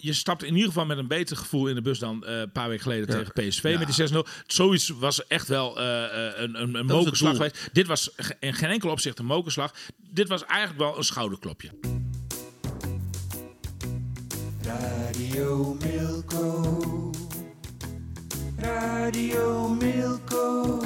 Je stapt in ieder geval met een beter gevoel in de bus dan eh, een paar weken geleden tegen PSV met die 6-0. Zoiets was echt wel uh, een, een, een mokerslag geweest. Dit was in geen enkel opzicht een mokerslag. Dit was eigenlijk wel een schouderklopje. Radio Milko. Radio Milko.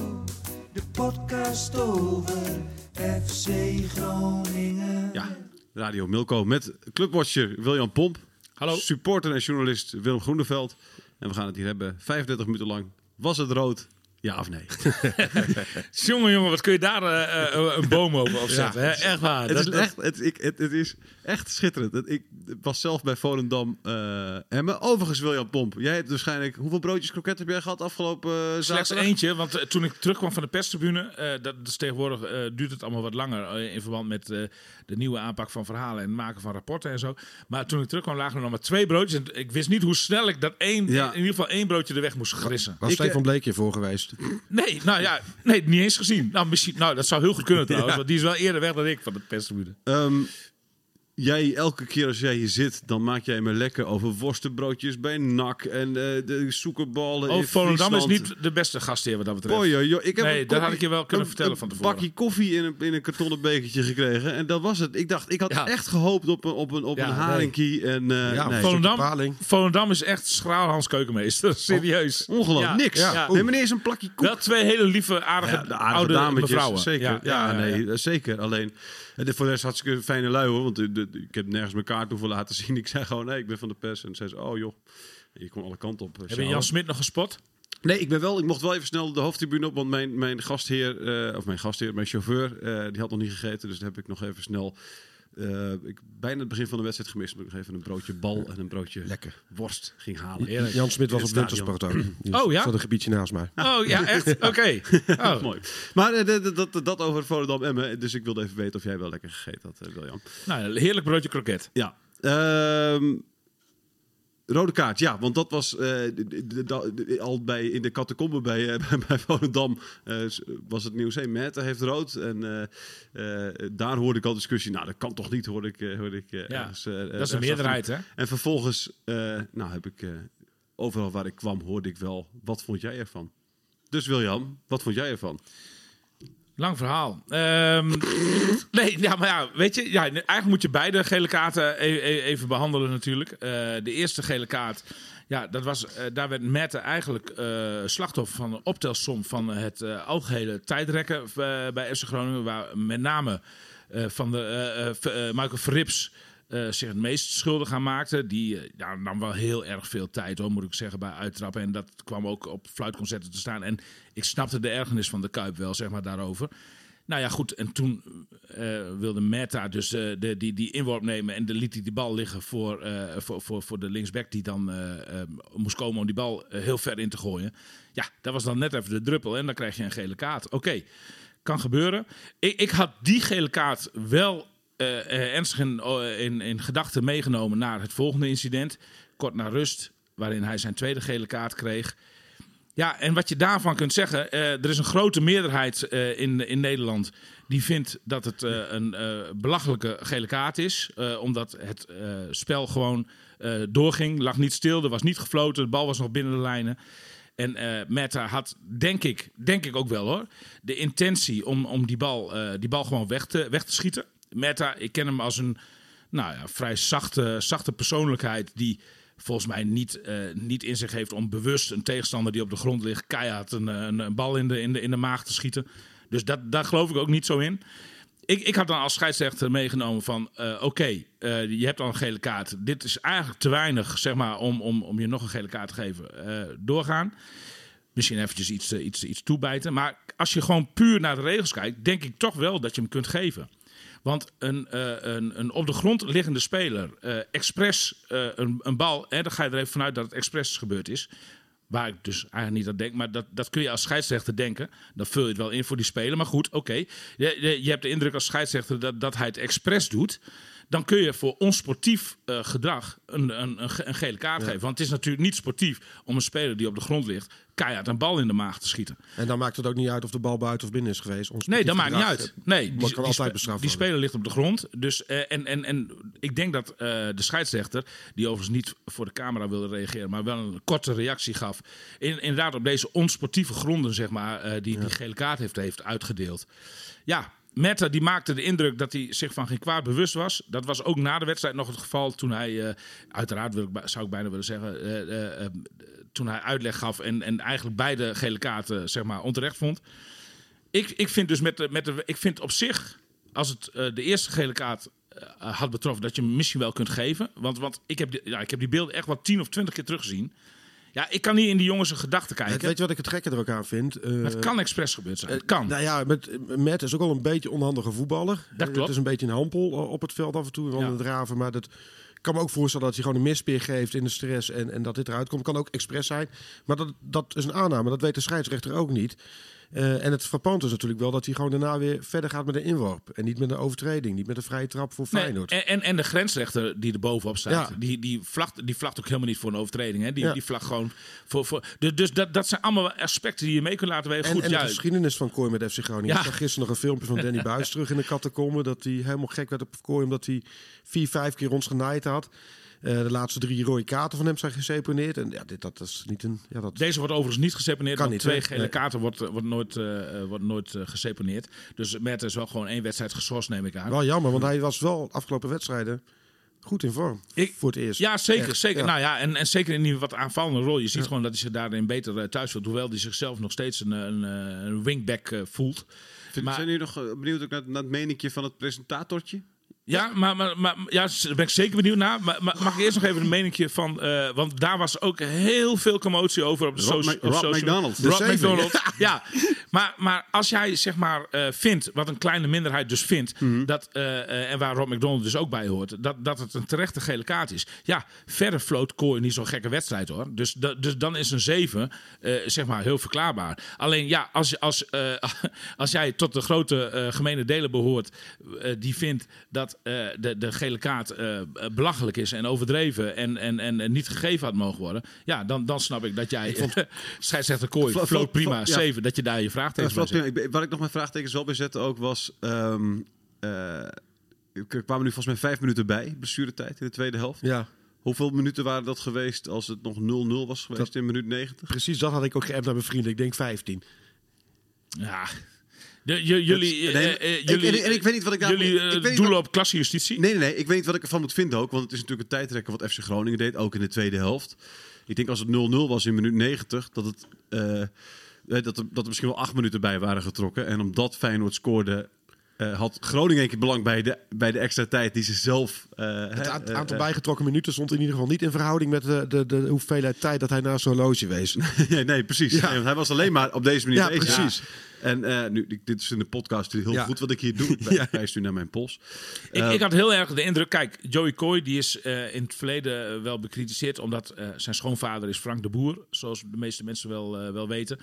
De podcast over FC Groningen. Ja, Radio Milko met clubwatcher William Pomp. Hallo. Supporter en journalist Willem Groeneveld. En we gaan het hier hebben 35 minuten lang. Was het rood? Ja of nee? jongen, jongen, wat kun je daar uh, een boom over opzetten? Ja, Echt waar. Het, is echt, het, ik, het, het, is echt schitterend. Ik was zelf bij Volendam uh, Emmen. Overigens, William Pomp, jij hebt waarschijnlijk... Hoeveel broodjes kroket heb jij gehad afgelopen uh, Slechts eentje, want toen ik terugkwam van de perstribune... dat is tegenwoordig duurt het allemaal wat langer... in verband met de nieuwe aanpak van verhalen... en het maken van rapporten en zo. Maar toen ik terugkwam lagen er nog maar twee broodjes. En ik wist niet hoe snel ik dat één, in ieder geval één broodje de weg moest grissen. Was Stefan Bleekje voor geweest? Nee, nou ja, nee, niet eens gezien. Nou, misschien, nou dat zou heel goed kunnen trouwens, want die is wel eerder weg dan ik van de perstribune. Um, jij, elke keer als jij hier zit, dan maak jij me lekker over worstenbroodjes bij NAC en uh, de zoekerballen oh, in Volendam is niet de beste gastheer wat dat betreft. Oh, joh, joh. Ik heb nee, dat had ik je wel kunnen vertellen van tevoren. Een bakje koffie in een, in een kartonnen bekertje gekregen en dat was het. Ik dacht, ik had ja. echt gehoopt op een, op een, op ja, een haringkie. Nee. En, uh, ja, nee. Volendam, Volendam is echt schraal Hans Keukenmeester. Serieus. Oh, ongelooflijk. Niks. Ja. Nee, meneer is een plakje koek. Wel twee hele lieve, aardige, aardige oude dametjes. Mevrouwen. Zeker. Ja, nee, zeker. Alleen... En de voor de rest hartstikke fijne lui hoor. Want de, de, ik heb nergens mijn kaart hoeven laten zien. Ik zei gewoon, nee, ik ben van de pers. En zei ze, oh joh. je kon alle kanten op. Heb je Jan Smit nog gespot? Nee, ik ben wel. Ik mocht wel even snel de hoofdtribune op, want mijn, mijn gastheer, uh, of mijn gastheer, mijn chauffeur, uh, die had nog niet gegeten, dus daar heb ik nog even snel uh, ik bijna het begin van de wedstrijd gemist. Maar ik nog even een broodje bal en een broodje Lekker. worst ging halen. Heerlijk. Jan Smit was op wintersport ook. oh ja? Zat een gebiedje naast mij. Oh ja, echt? Oké. Okay. Oh. Mooi. Maar uh, dat, dat over Volendam Emmen. Dus ik wilde even weten of jij wel lekker gegeten had, uh, William. Nou, heerlijk broodje kroket. Ja. Ehm, Rode kaart, ja, want dat was uh, al bij, in de catacombe bij, uh, bij Volendam uh, was het nieuws. Hey, Mette heeft rood en daar hoorde ik al discussie. Nou, dat kan toch niet, hoorde ik. hoorde ik ja, ergens, dat is een meerderheid, hè? En vervolgens, nou heb ik overal waar ik kwam, hoorde ik wel, wat vond jij ervan? Dus William, wat vond jij ervan? Lang verhaal. Um, nee, ja, maar ja, weet je, ja, eigenlijk moet je beide gele kaarten e-, e-, even behandelen natuurlijk. Uh, de eerste gele kaart, ja, dat was, uh, daar werd Mette eigenlijk uh, slachtoffer van een optelsom van het algehele tijdrekken bij FC Groningen. Waar met name van de Michael Verrips uh, zich het meest schuldig aan maakte. Die uh, ja, nam wel heel erg veel tijd, hoor, moet ik zeggen, bij uittrappen. En dat kwam ook op fluitconcerten te staan. En ik snapte de ergernis van de Kuip wel, zeg maar, daarover. Nou ja, goed. En toen uh, wilde Meta dus de, die, die inworp nemen. En de liet hij die bal liggen voor, voor, voor, voor de linksback. Die dan moest komen om die bal heel ver in te gooien. Ja, dat was dan net even de druppel. En dan krijg je een gele kaart. Oké, kan gebeuren. Ik, ik had die gele kaart wel ernstig in, uh, in, in gedachten meegenomen naar het volgende incident. Kort na rust, waarin hij zijn tweede gele kaart kreeg. Ja, en wat je daarvan kunt zeggen, uh, er is een grote meerderheid in, in Nederland die vindt dat het een belachelijke gele kaart is. omdat het spel gewoon doorging, lag niet stil, er was niet gefloten, de bal was nog binnen de lijnen. En Meta had, denk ik, denk ik ook wel hoor, de intentie om, om die, bal, die bal gewoon weg te, weg te schieten. Meta, ik ken hem als een nou ja, vrij zachte, zachte persoonlijkheid die volgens mij niet, uh, niet in zich heeft om bewust een tegenstander die op de grond ligt keihard een, een, een bal in de, in, de, in de maag te schieten. Dus dat, daar geloof ik ook niet zo in. Ik, ik had dan als scheidsrechter meegenomen van uh, oké, je hebt al een gele kaart. Dit is eigenlijk te weinig zeg maar, om, om, om je nog een gele kaart te geven. doorgaan. Misschien eventjes iets, iets, iets toebijten. Maar als je gewoon puur naar de regels kijkt, denk ik toch wel dat je hem kunt geven. Want een, eh, een, een op de grond liggende speler, eh expres eh, een, een bal, hè, dan ga je er even vanuit dat het expres gebeurd is. Waar ik dus eigenlijk niet aan denk, maar dat, dat kun je als scheidsrechter denken. Dan vul je het wel in voor die speler. Maar goed, oké. Je, je, je hebt de indruk als scheidsrechter dat, dat hij het expres doet. Dan kun je voor onsportief eh, gedrag een, een, een, ge- een gele kaart geven. Want het is natuurlijk niet sportief om een speler die op de grond ligt... keihard een bal in de maag te schieten. En dan maakt het ook niet uit of de bal buiten of binnen is geweest. Nee, dat maakt niet uit. Nee, die, die, kan altijd die worden. speler ligt op de grond. Dus, eh, en, en, en ik denk dat eh, de scheidsrechter, die overigens niet voor de camera wilde reageren, maar wel een korte reactie gaf. In, inderdaad, op deze onsportieve gronden, zeg maar, eh, die die gele kaart heeft, heeft uitgedeeld. Ja. Meta die maakte de indruk dat hij zich van geen kwaad bewust was. Dat was ook na de wedstrijd nog het geval toen hij, eh, uiteraard wil zou ik bijna willen zeggen, eh, eh, toen hij uitleg gaf en, en eigenlijk beide gele kaarten zeg maar, onterecht vond. Ik, ik vind dus met de, met de, ik vind op zich, als het de eerste gele kaart had betroffen, dat je hem misschien wel kunt geven. Want, want ik, heb ja, ik heb die beelden echt wel tien of twintig keer teruggezien. Ja, ik kan niet in die jongens zijn gedachten kijken. Weet je wat ik het gekke er ook aan vind? Eh, het kan expres gebeurd zijn. Het kan. Nou ja, met, Matt is ook al een beetje onhandige voetballer. Dat Eh, klopt. Het is een beetje een hampel eh, op het veld af en toe. Ja. een draven, maar dat ik kan me ook voorstellen dat hij gewoon een mispeer geeft in de stress en, en dat dit eruit komt. Kan ook expres zijn. Maar dat, dat is een aanname. Dat weet de scheidsrechter ook niet. Eh, en het frappant is natuurlijk wel dat hij gewoon daarna weer verder gaat met een inworp. En niet met een overtreding. Niet met een vrije trap voor Nee, Feyenoord. en, en, en de grensrechter die er bovenop staat, Ja. die, die, vlagt, die vlagt ook helemaal niet voor een overtreding. Hè? Die, Ja. die vlagt gewoon voor. voor dus dus dat, dat zijn allemaal aspecten die je mee kunt laten wegen. En, Goed, en de geschiedenis van Kooi met FC Groningen. Ja. Ik zag gisteren nog een filmpje van Danny Buis terug in de catacombe. Dat hij helemaal gek werd op Kooi omdat hij vier, vijf keer ons genaaid had. Eh, de laatste drie rode kaarten van hem zijn geseponeerd. En ja, dit dat is niet een... Ja, dat, Deze wordt overigens niet geseponeerd. Kan want niet, twee hè? gele Nee. kaarten wordt, eh, wordt nooit, eh, eh, wordt nooit geseponeerd. Dus Mert is wel gewoon één wedstrijd geschorst, neem ik aan. Wel jammer, want hij was wel afgelopen wedstrijden goed in vorm. Ik- voor het eerst. Ja, zeker. Echt, zeker. ja. Nou ja, en, en zeker in die wat aanvallende rol. Je ziet gewoon dat hij zich daarin beter eh, thuis voelt. Hoewel hij zichzelf nog steeds een, een, eh, een wingback eh, voelt. Vind, Maar- zijn jullie nog benieuwd ook naar, naar het meninkje van het presentatortje? Ja, maar, maar, maar ja, daar ben ik zeker benieuwd naar. Maar, maar mag ik eerst nog even een meningje van... eh, want daar was ook heel veel commotie over op de Rob soci- Mc- op Rob social- McDonald. Rob. McDonald, ja. Maar, maar als jij zeg maar eh, vindt, wat een kleine minderheid dus vindt... Mhm. dat, eh, en waar Rob McDonald dus ook bij hoort... dat, dat het een terechte gele kaart is. Ja, verder floot Kooi niet zo'n gekke wedstrijd hoor. Dus, da- dus dan is een 7 eh, zeg maar heel verklaarbaar. Alleen ja, als, als, als jij tot de grote gemene delen behoort... eh, die vindt dat eh, de, de gele kaart eh, belachelijk is en overdreven... En, en, en, en niet gegeven had mogen worden... ja, dan, dan snap ik dat jij... scheidsrechter Kooi, Vla- floot vla- prima, vla- ja. 7... dat je daar je Ja, vraagtekens bij Vlad, zet. ik, waar ik nog mijn vraagtekens wel bij zette ook was... ehm eh, er kwamen nu volgens mij vijf minuten bij, blessuretijd in de tweede helft. Ja, Hoeveel minuten waren dat geweest als het nog 0-0 was geweest Dat- in minuut 90? precies dat had ik ook geappt naar mijn vrienden. Ik denk 15. Ja... De, jullie, Het- nee, eh, eh, ik- jullie, en- en ik weet niet wat ik daar- jullie eh, ik weet niet doelen wat- op klassejustitie. Nee, nee, nee. Ik weet niet wat ik ervan moet vinden ook. Want het is natuurlijk een tijdrekker wat FC Groningen deed. Ook in de tweede helft. Ik denk als het 0-0 was in minuut 90. Dat, het, eh, eh, dat, er, dat er misschien wel acht minuten bij waren getrokken. En omdat Feyenoord scoorde... eh, had Groningen een keer belang bij de, bij de extra tijd die ze zelf... eh, Het aantal bijgetrokken minuten stond in ieder geval niet in verhouding met de, de, de hoeveelheid tijd dat hij naast zo'n horloge wees. nee, nee, precies. Nee, want hij was alleen maar op deze manier Ja, bezig. precies. En eh, nu, dit is in de podcast heel Ja. goed wat ik hier doe. Ik Ja. wijs nu naar mijn pols. Ik, ik had heel erg de indruk, kijk, Joey Coy die is eh, in het verleden eh, wel bekritiseerd, omdat eh, zijn schoonvader is Frank de Boer, zoals de meeste mensen wel, eh, wel weten,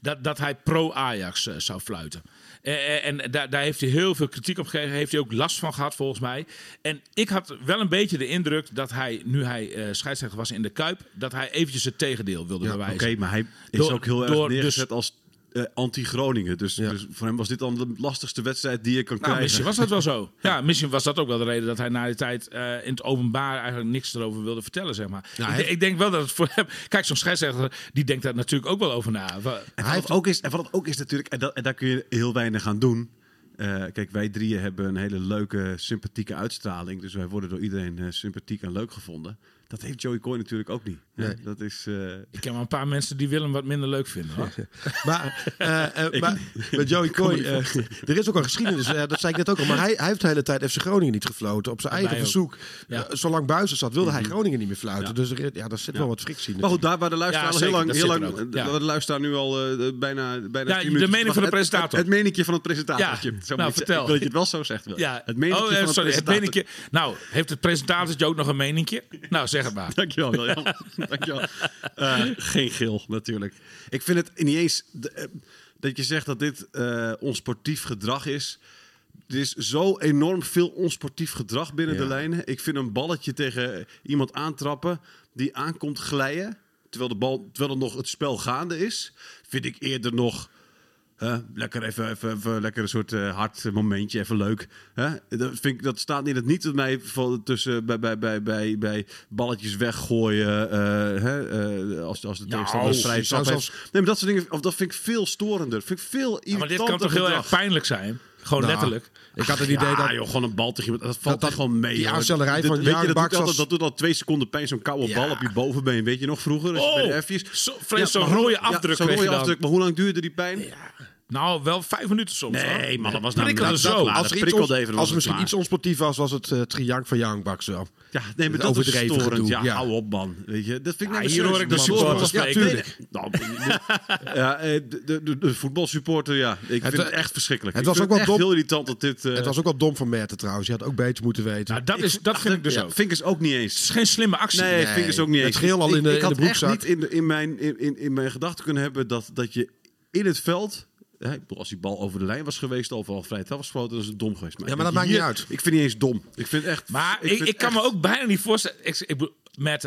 dat, dat hij pro-Ajax eh, zou fluiten. Eh, eh, en daar, daar heeft hij heel veel kritiek op gekregen, heeft hij ook last van gehad volgens mij. En ik had wel een beetje de indruk dat hij, nu hij eh scheidsrechter was in de Kuip, dat hij eventjes het tegendeel wilde Oké, bewijzen. maar hij is Door- ook heel erg door- neergezet dus- als eh, anti-Groningen. Dus, Ja. dus voor hem was dit dan de lastigste wedstrijd die je kan Nou, krijgen. misschien was dat wel zo. Ja, misschien was dat ook wel de reden dat hij na die tijd eh, in het openbaar eigenlijk niks erover wilde vertellen, zeg maar. Ja, ik, hij- ik denk wel dat het voor hem... Kijk, zo'n scheidsrechter, die denkt daar natuurlijk ook wel over na. En wat, het ook is, en wat het ook is natuurlijk, en, dat, en daar kun je heel weinig aan doen. Eh, kijk, wij drieën hebben een hele leuke, sympathieke uitstraling. Dus wij worden door iedereen sympathiek en leuk gevonden. Dat heeft Joey Coy natuurlijk ook niet. Ja, Nee. dat is... eh, Ik ken wel een paar mensen die Willem wat minder leuk vinden. Hoor. Maar, eh, eh, maar met Joey Coy, eh, er is ook een geschiedenis, dat zei ik net ook al. Maar hij, hij heeft de hele tijd FC Groningen niet gefloten. Op zijn eigen verzoek. Ja. Zolang Buizen zat, wilde hij Groningen niet meer fluiten. Ja. Dus er, ja, daar zit wel wat frictie in. Maar goed, daar waar de luisteraar Ja, al heel lang, dat heel lang de luisteraar nu al eh, bijna, bijna Ja, de minuten- mening van de het- presentator. Het, het, meningje van het presentatortje. Ja, Zo nou, vertel. Ik wil dat je het wel zo zegt. Ja. Het meningje oh, van het sorry, het presentator. Nou, heeft het presentatortje ook nog een meningje? Nou, zeg het maar. Dankjewel, William. Dankjewel. Eh, geen geel, natuurlijk. Ik vind het niet eens... eh, dat je zegt dat dit eh onsportief gedrag is... Er is zo enorm veel onsportief gedrag binnen Ja. de lijnen. Ik vind een balletje tegen iemand aantrappen die aankomt glijden... terwijl, de bal, terwijl er nog het spel gaande is... vind ik eerder nog... hè, lekker even, even, even lekker een soort eh, hard momentje, even leuk. Hè? Dat, vind ik, dat staat in het niet met mij tussen bij, bij, bij, bij, bij balletjes weggooien. eh, hè, eh, als, als de Nou, tegenstander trap heeft. zelfs- Nee, maar dat soort dingen, of dat vind ik veel storender. Vind ik veel Ja, maar dit kan toch heel erg pijnlijk zijn? Gewoon Nou, letterlijk. Ik had het idee Ja, dat... joh, gewoon een bal tegen iemand. Dat valt dat- toch gewoon mee. die aanstellerij van weet je, dat, doet altijd, dat doet al twee seconden pijn. Zo'n koude Ja. bal op je bovenbeen. Weet je nog vroeger? Als je bij de F's. zo, zo'n rode ja, afdruk zo'n rode afdruk. Maar hoe lang duurde die pijn? Nou, wel vijf minuten soms. Nee, hoor. man, dat was nou dat- zo. dat- als dat er, iets even, als er het misschien iets onsportief was, was het uh, triank van Young Bucks wel. Ja, nee, maar Het dat is overdreven storend. gedoe, Ja, ja. hou op, man. Weet je, dat vind ik Ja, hier hoor ik de supporters Ja, tuurlijk. Nou, ja, eh, de, de, de, de voetbalsupporter, ja. Ik vind het, wa- echt verschrikkelijk. het Ik was ook wel dom- heel irritant dat dit... eh, Het was ook wel dom van Merten trouwens. Je had ook beter moeten weten. Nou, dat, is, dat vind ik dus ook. ik dus ook niet Het eens. is geen slimme actie. Nee, ik dus ook niet het eens. geel al Ik- in de- ik in de had broekzak. echt niet in, mijn, in, in, in mijn gedachten kunnen hebben dat, dat je in het veld... Hè, als die bal over de lijn was geweest of al vrij was gesproken, dan is het dom geweest. Ja, maar dat maakt hier- niet uit. Ik vind niet eens dom. Ik vind echt... Maar ik, ik, kan echt- me ook bijna niet voorstellen. Ik, ik,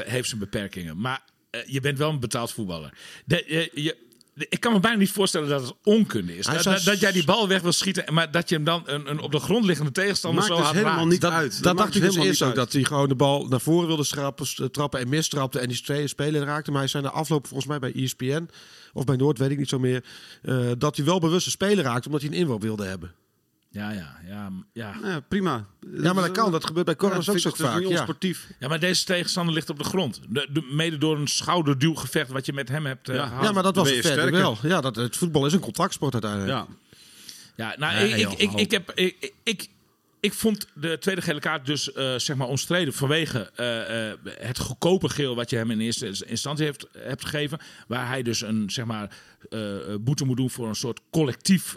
heeft zijn beperkingen. Maar eh, je bent wel een betaald voetballer. De, je, je- de- ik kan me bijna niet voorstellen dat het onkunde is. Dat, zou- dat, dat jij die bal weg wil schieten. Maar dat je hem dan een, een op de grond liggende tegenstander Maakt zo dus helemaal raakt. niet dat, uit. dat dacht ik dus helemaal eerst niet ook. Dat hij gewoon de bal naar voren wilde schrappen, s- trappen en mistrapte. En die twee spelen raakte. Maar hij zei na afloop volgens mij bij ESPN of bij Noord, weet ik niet zo meer. eh, dat hij wel bewust een speler raakte omdat hij een inworp wilde hebben. Ja, ja, ja, ja. Ja, prima. Ja, maar dat kan. Dat gebeurt bij corners ook zo vaak. niet Ja. onsportief. ja, maar deze tegenstander ligt op de grond. De, de- mede door een schouderduwgevecht wat je met hem hebt eh, Ja. gehad. ja, maar dat was verder wel. Ja, dat, het voetbal is een contractsport uiteindelijk. Ja. Ja, nou, Nee, ik, joh, ik, ik, heb, ik, ik, ik, vond de tweede gele kaart dus eh, zeg maar omstreden vanwege eh, eh, het goedkope geel wat je hem in eerste instantie heeft, hebt gegeven. Waar hij dus een zeg maar, boete moet doen voor een soort collectief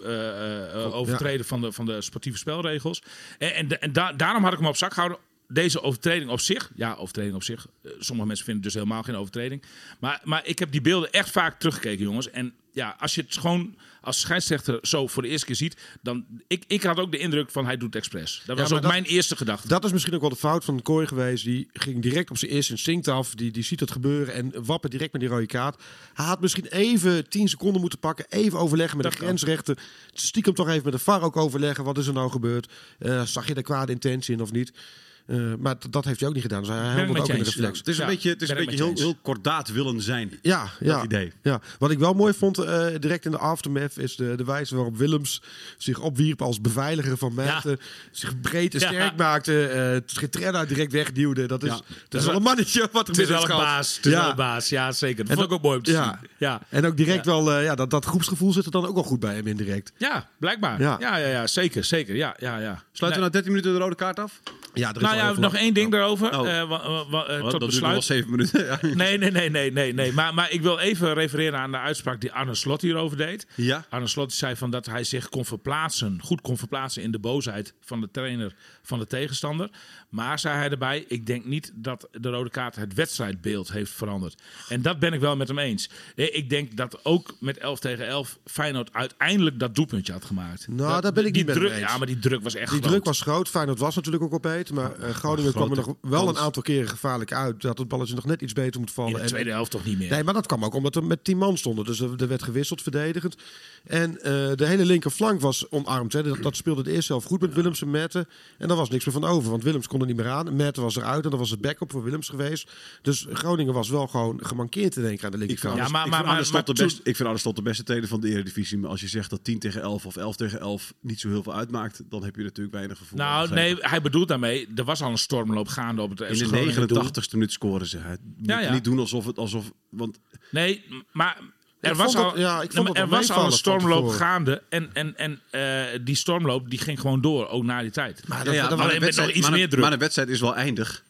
overtreden van, de, van de sportieve spelregels. En, en, de- en da- daarom had ik hem op zak gehouden. Deze overtreding op zich, ja, overtreding op zich. eh, sommige mensen vinden het dus helemaal geen overtreding. Maar, maar ik heb die beelden echt vaak teruggekeken, jongens. En ja, als je het gewoon als scheidsrechter zo voor de eerste keer ziet, dan ik, ik had ook de indruk van hij doet het expres. Dat was ook dat- mijn eerste gedachte. Dat is misschien ook wel de fout van Kooi geweest. Die ging direct op zijn eerste instinct af. Die, die ziet het gebeuren en wappert direct met die rode kaart. Hij had misschien even 10 seconden moeten pakken. Even overleggen met Dat de grensrechter. Stiekem toch even met de VAR ook overleggen. Wat is er nou gebeurd? Eh, zag je de kwade intentie in of niet? Eh, maar dat heeft hij ook niet gedaan. Dus hij met ook in de reflex. Het is een beetje, het is een beetje heel, kordaat willen zijn. Ja, ja, idee. ja. Wat ik wel mooi vond, eh, direct in de aftermath, is de, de wijze waarop Willems zich opwierp als beveiliger van Merten. Zich breed en sterk maakte. eh Getrenna direct wegduwde. Dat is, dat is wel een mannetje wat er Het is mis wel een baas. Het is wel een baas. Ja, zeker. Dat En vond ik ook mooi om te ja. zien. Ja. En ook direct wel, ja, dat, dat groepsgevoel zit er dan ook wel goed bij hem indirect. ja, blijkbaar. Ja. Ja. Ja, ja, zeker, zeker. Ja, ja, ja. Sluiten we na 13 minuten de rode kaart af? Ja, er is Nou ja, nog één ding daarover. Oh. eh, eh, tot dat duurt nog wel besluit. 7 minuten. Nee, nee, nee, nee, nee, nee. Maar, maar ik wil even refereren aan de uitspraak die Arne Slot hierover deed. Ja. Arne Slot zei van dat hij zich kon verplaatsen, goed kon verplaatsen in de boosheid van de trainer van de tegenstander. Maar zei hij erbij, ik denk niet dat de rode kaart het wedstrijdbeeld heeft veranderd. En dat ben ik wel met hem eens. Eh, Ik denk dat ook met 11 tegen 11 Feyenoord uiteindelijk dat doelpuntje had gemaakt. Nou, Dat- daar ben ik die niet met druk. Ja, maar die druk was echt Die groot. druk was groot. Feyenoord was natuurlijk ook op beter. Maar eh, Groningen kwam er nog wel een aantal keren gevaarlijk uit. Dat het balletje nog net iets beter moet vallen. In de En- tweede helft toch niet meer. Nee, maar dat kwam ook omdat er met 10 man stonden. Dus er, er werd gewisseld verdedigend. En eh, de hele linkerflank was omarmd. Hè. Dat, dat speelde de eerste helft goed met Willems en Merten. En daar was niks meer van over. Want Willems kon er niet meer aan. Merten was eruit. En dat was het backup voor Willems geweest. Dus Groningen was wel gewoon gemankeerd in één keer aan de linkerkant. Ja, maar- ik maar- best- ik vind Slot de beste trainer van de Eredivisie. Maar als je zegt dat 10 tegen 11 of 11 tegen 11 niet zo heel veel uitmaakt, dan heb je natuurlijk weinig gevoel. Nou, nee, hij bedoelt daarmee mee, er was al een stormloop gaande op het In de Groningen doel. 89ste minuut scoren ze. Het moet Ja, ja. niet doen alsof het alsof. Want Nee, maar er Ik was al, het- ja, ik vond het er wel was al een stormloop gaande. En, en, en eh, die stormloop die ging gewoon door, ook na die tijd. Maar dat, ja, de wedstrijd, maar de wedstrijd is wel eindig.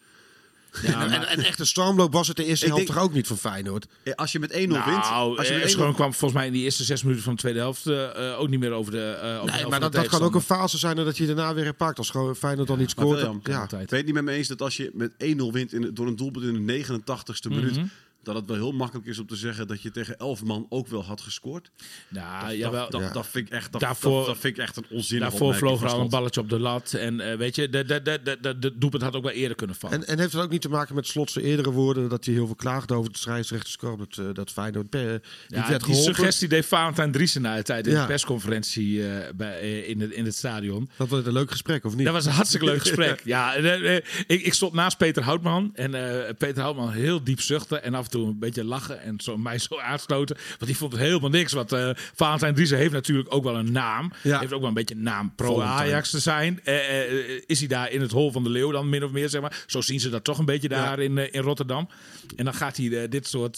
Ja, en, maar- en echt een stormloop was het de eerste Ik helft denk- toch ook niet van Feyenoord? Als je met 1-0 wint. nou, Als je eh, met 1-0 Schoon kwam volgens mij in die eerste zes minuten van de tweede helft eh, eh, ook niet meer over de. eh, over de Nee, helft maar dat, de dat kan ook een fase zijn dat je daarna weer herpakt. Als gewoon Feyenoord dan niet scoort. Ja. Ik weet het niet met me eens dat als je met 1-0 wint in, door een doelpunt in de 89ste minuut. Mhm. Dat het wel heel makkelijk is om te zeggen dat je tegen 11 man ook wel had gescoord. Nou, dat, jawel. dat, Ja. dat vind ik echt, dat, Daarvoor- dat, vind ik echt een onzinnige Daarvoor vloog er al een balletje op de lat. En eh, weet je, de, de, de, de, de, de doelpunt had ook wel eerder kunnen vallen. En, en heeft het ook niet te maken met Slot zijn eerdere woorden... dat hij heel veel klaagde over de scheidsrechterskorps... dat, eh, dat Feyenoord eh, niet Ja, werd die geholpen. suggestie deed Valentijn Driessen na de tijd in Ja. de persconferentie eh, bij, in, het, in het stadion. Dat was een leuk gesprek, of niet? Dat was een hartstikke leuk gesprek. Ja, ik, ik stond naast Peter Houtman. En eh, Peter Houtman heel diep zuchten. En af en toe een beetje lachen. En zo, mij zo aanstoten. Want die vond het helemaal niks. Want eh Valentijn Driessen heeft natuurlijk ook wel een naam. Ja. Heeft ook wel een beetje een naam pro Valentijn. Ajax te zijn. Eh, eh, is hij daar in het hol van de leeuw dan min of meer, zeg maar. Zo zien ze dat toch een beetje daar in, in Rotterdam. En dan gaat hij dit soort,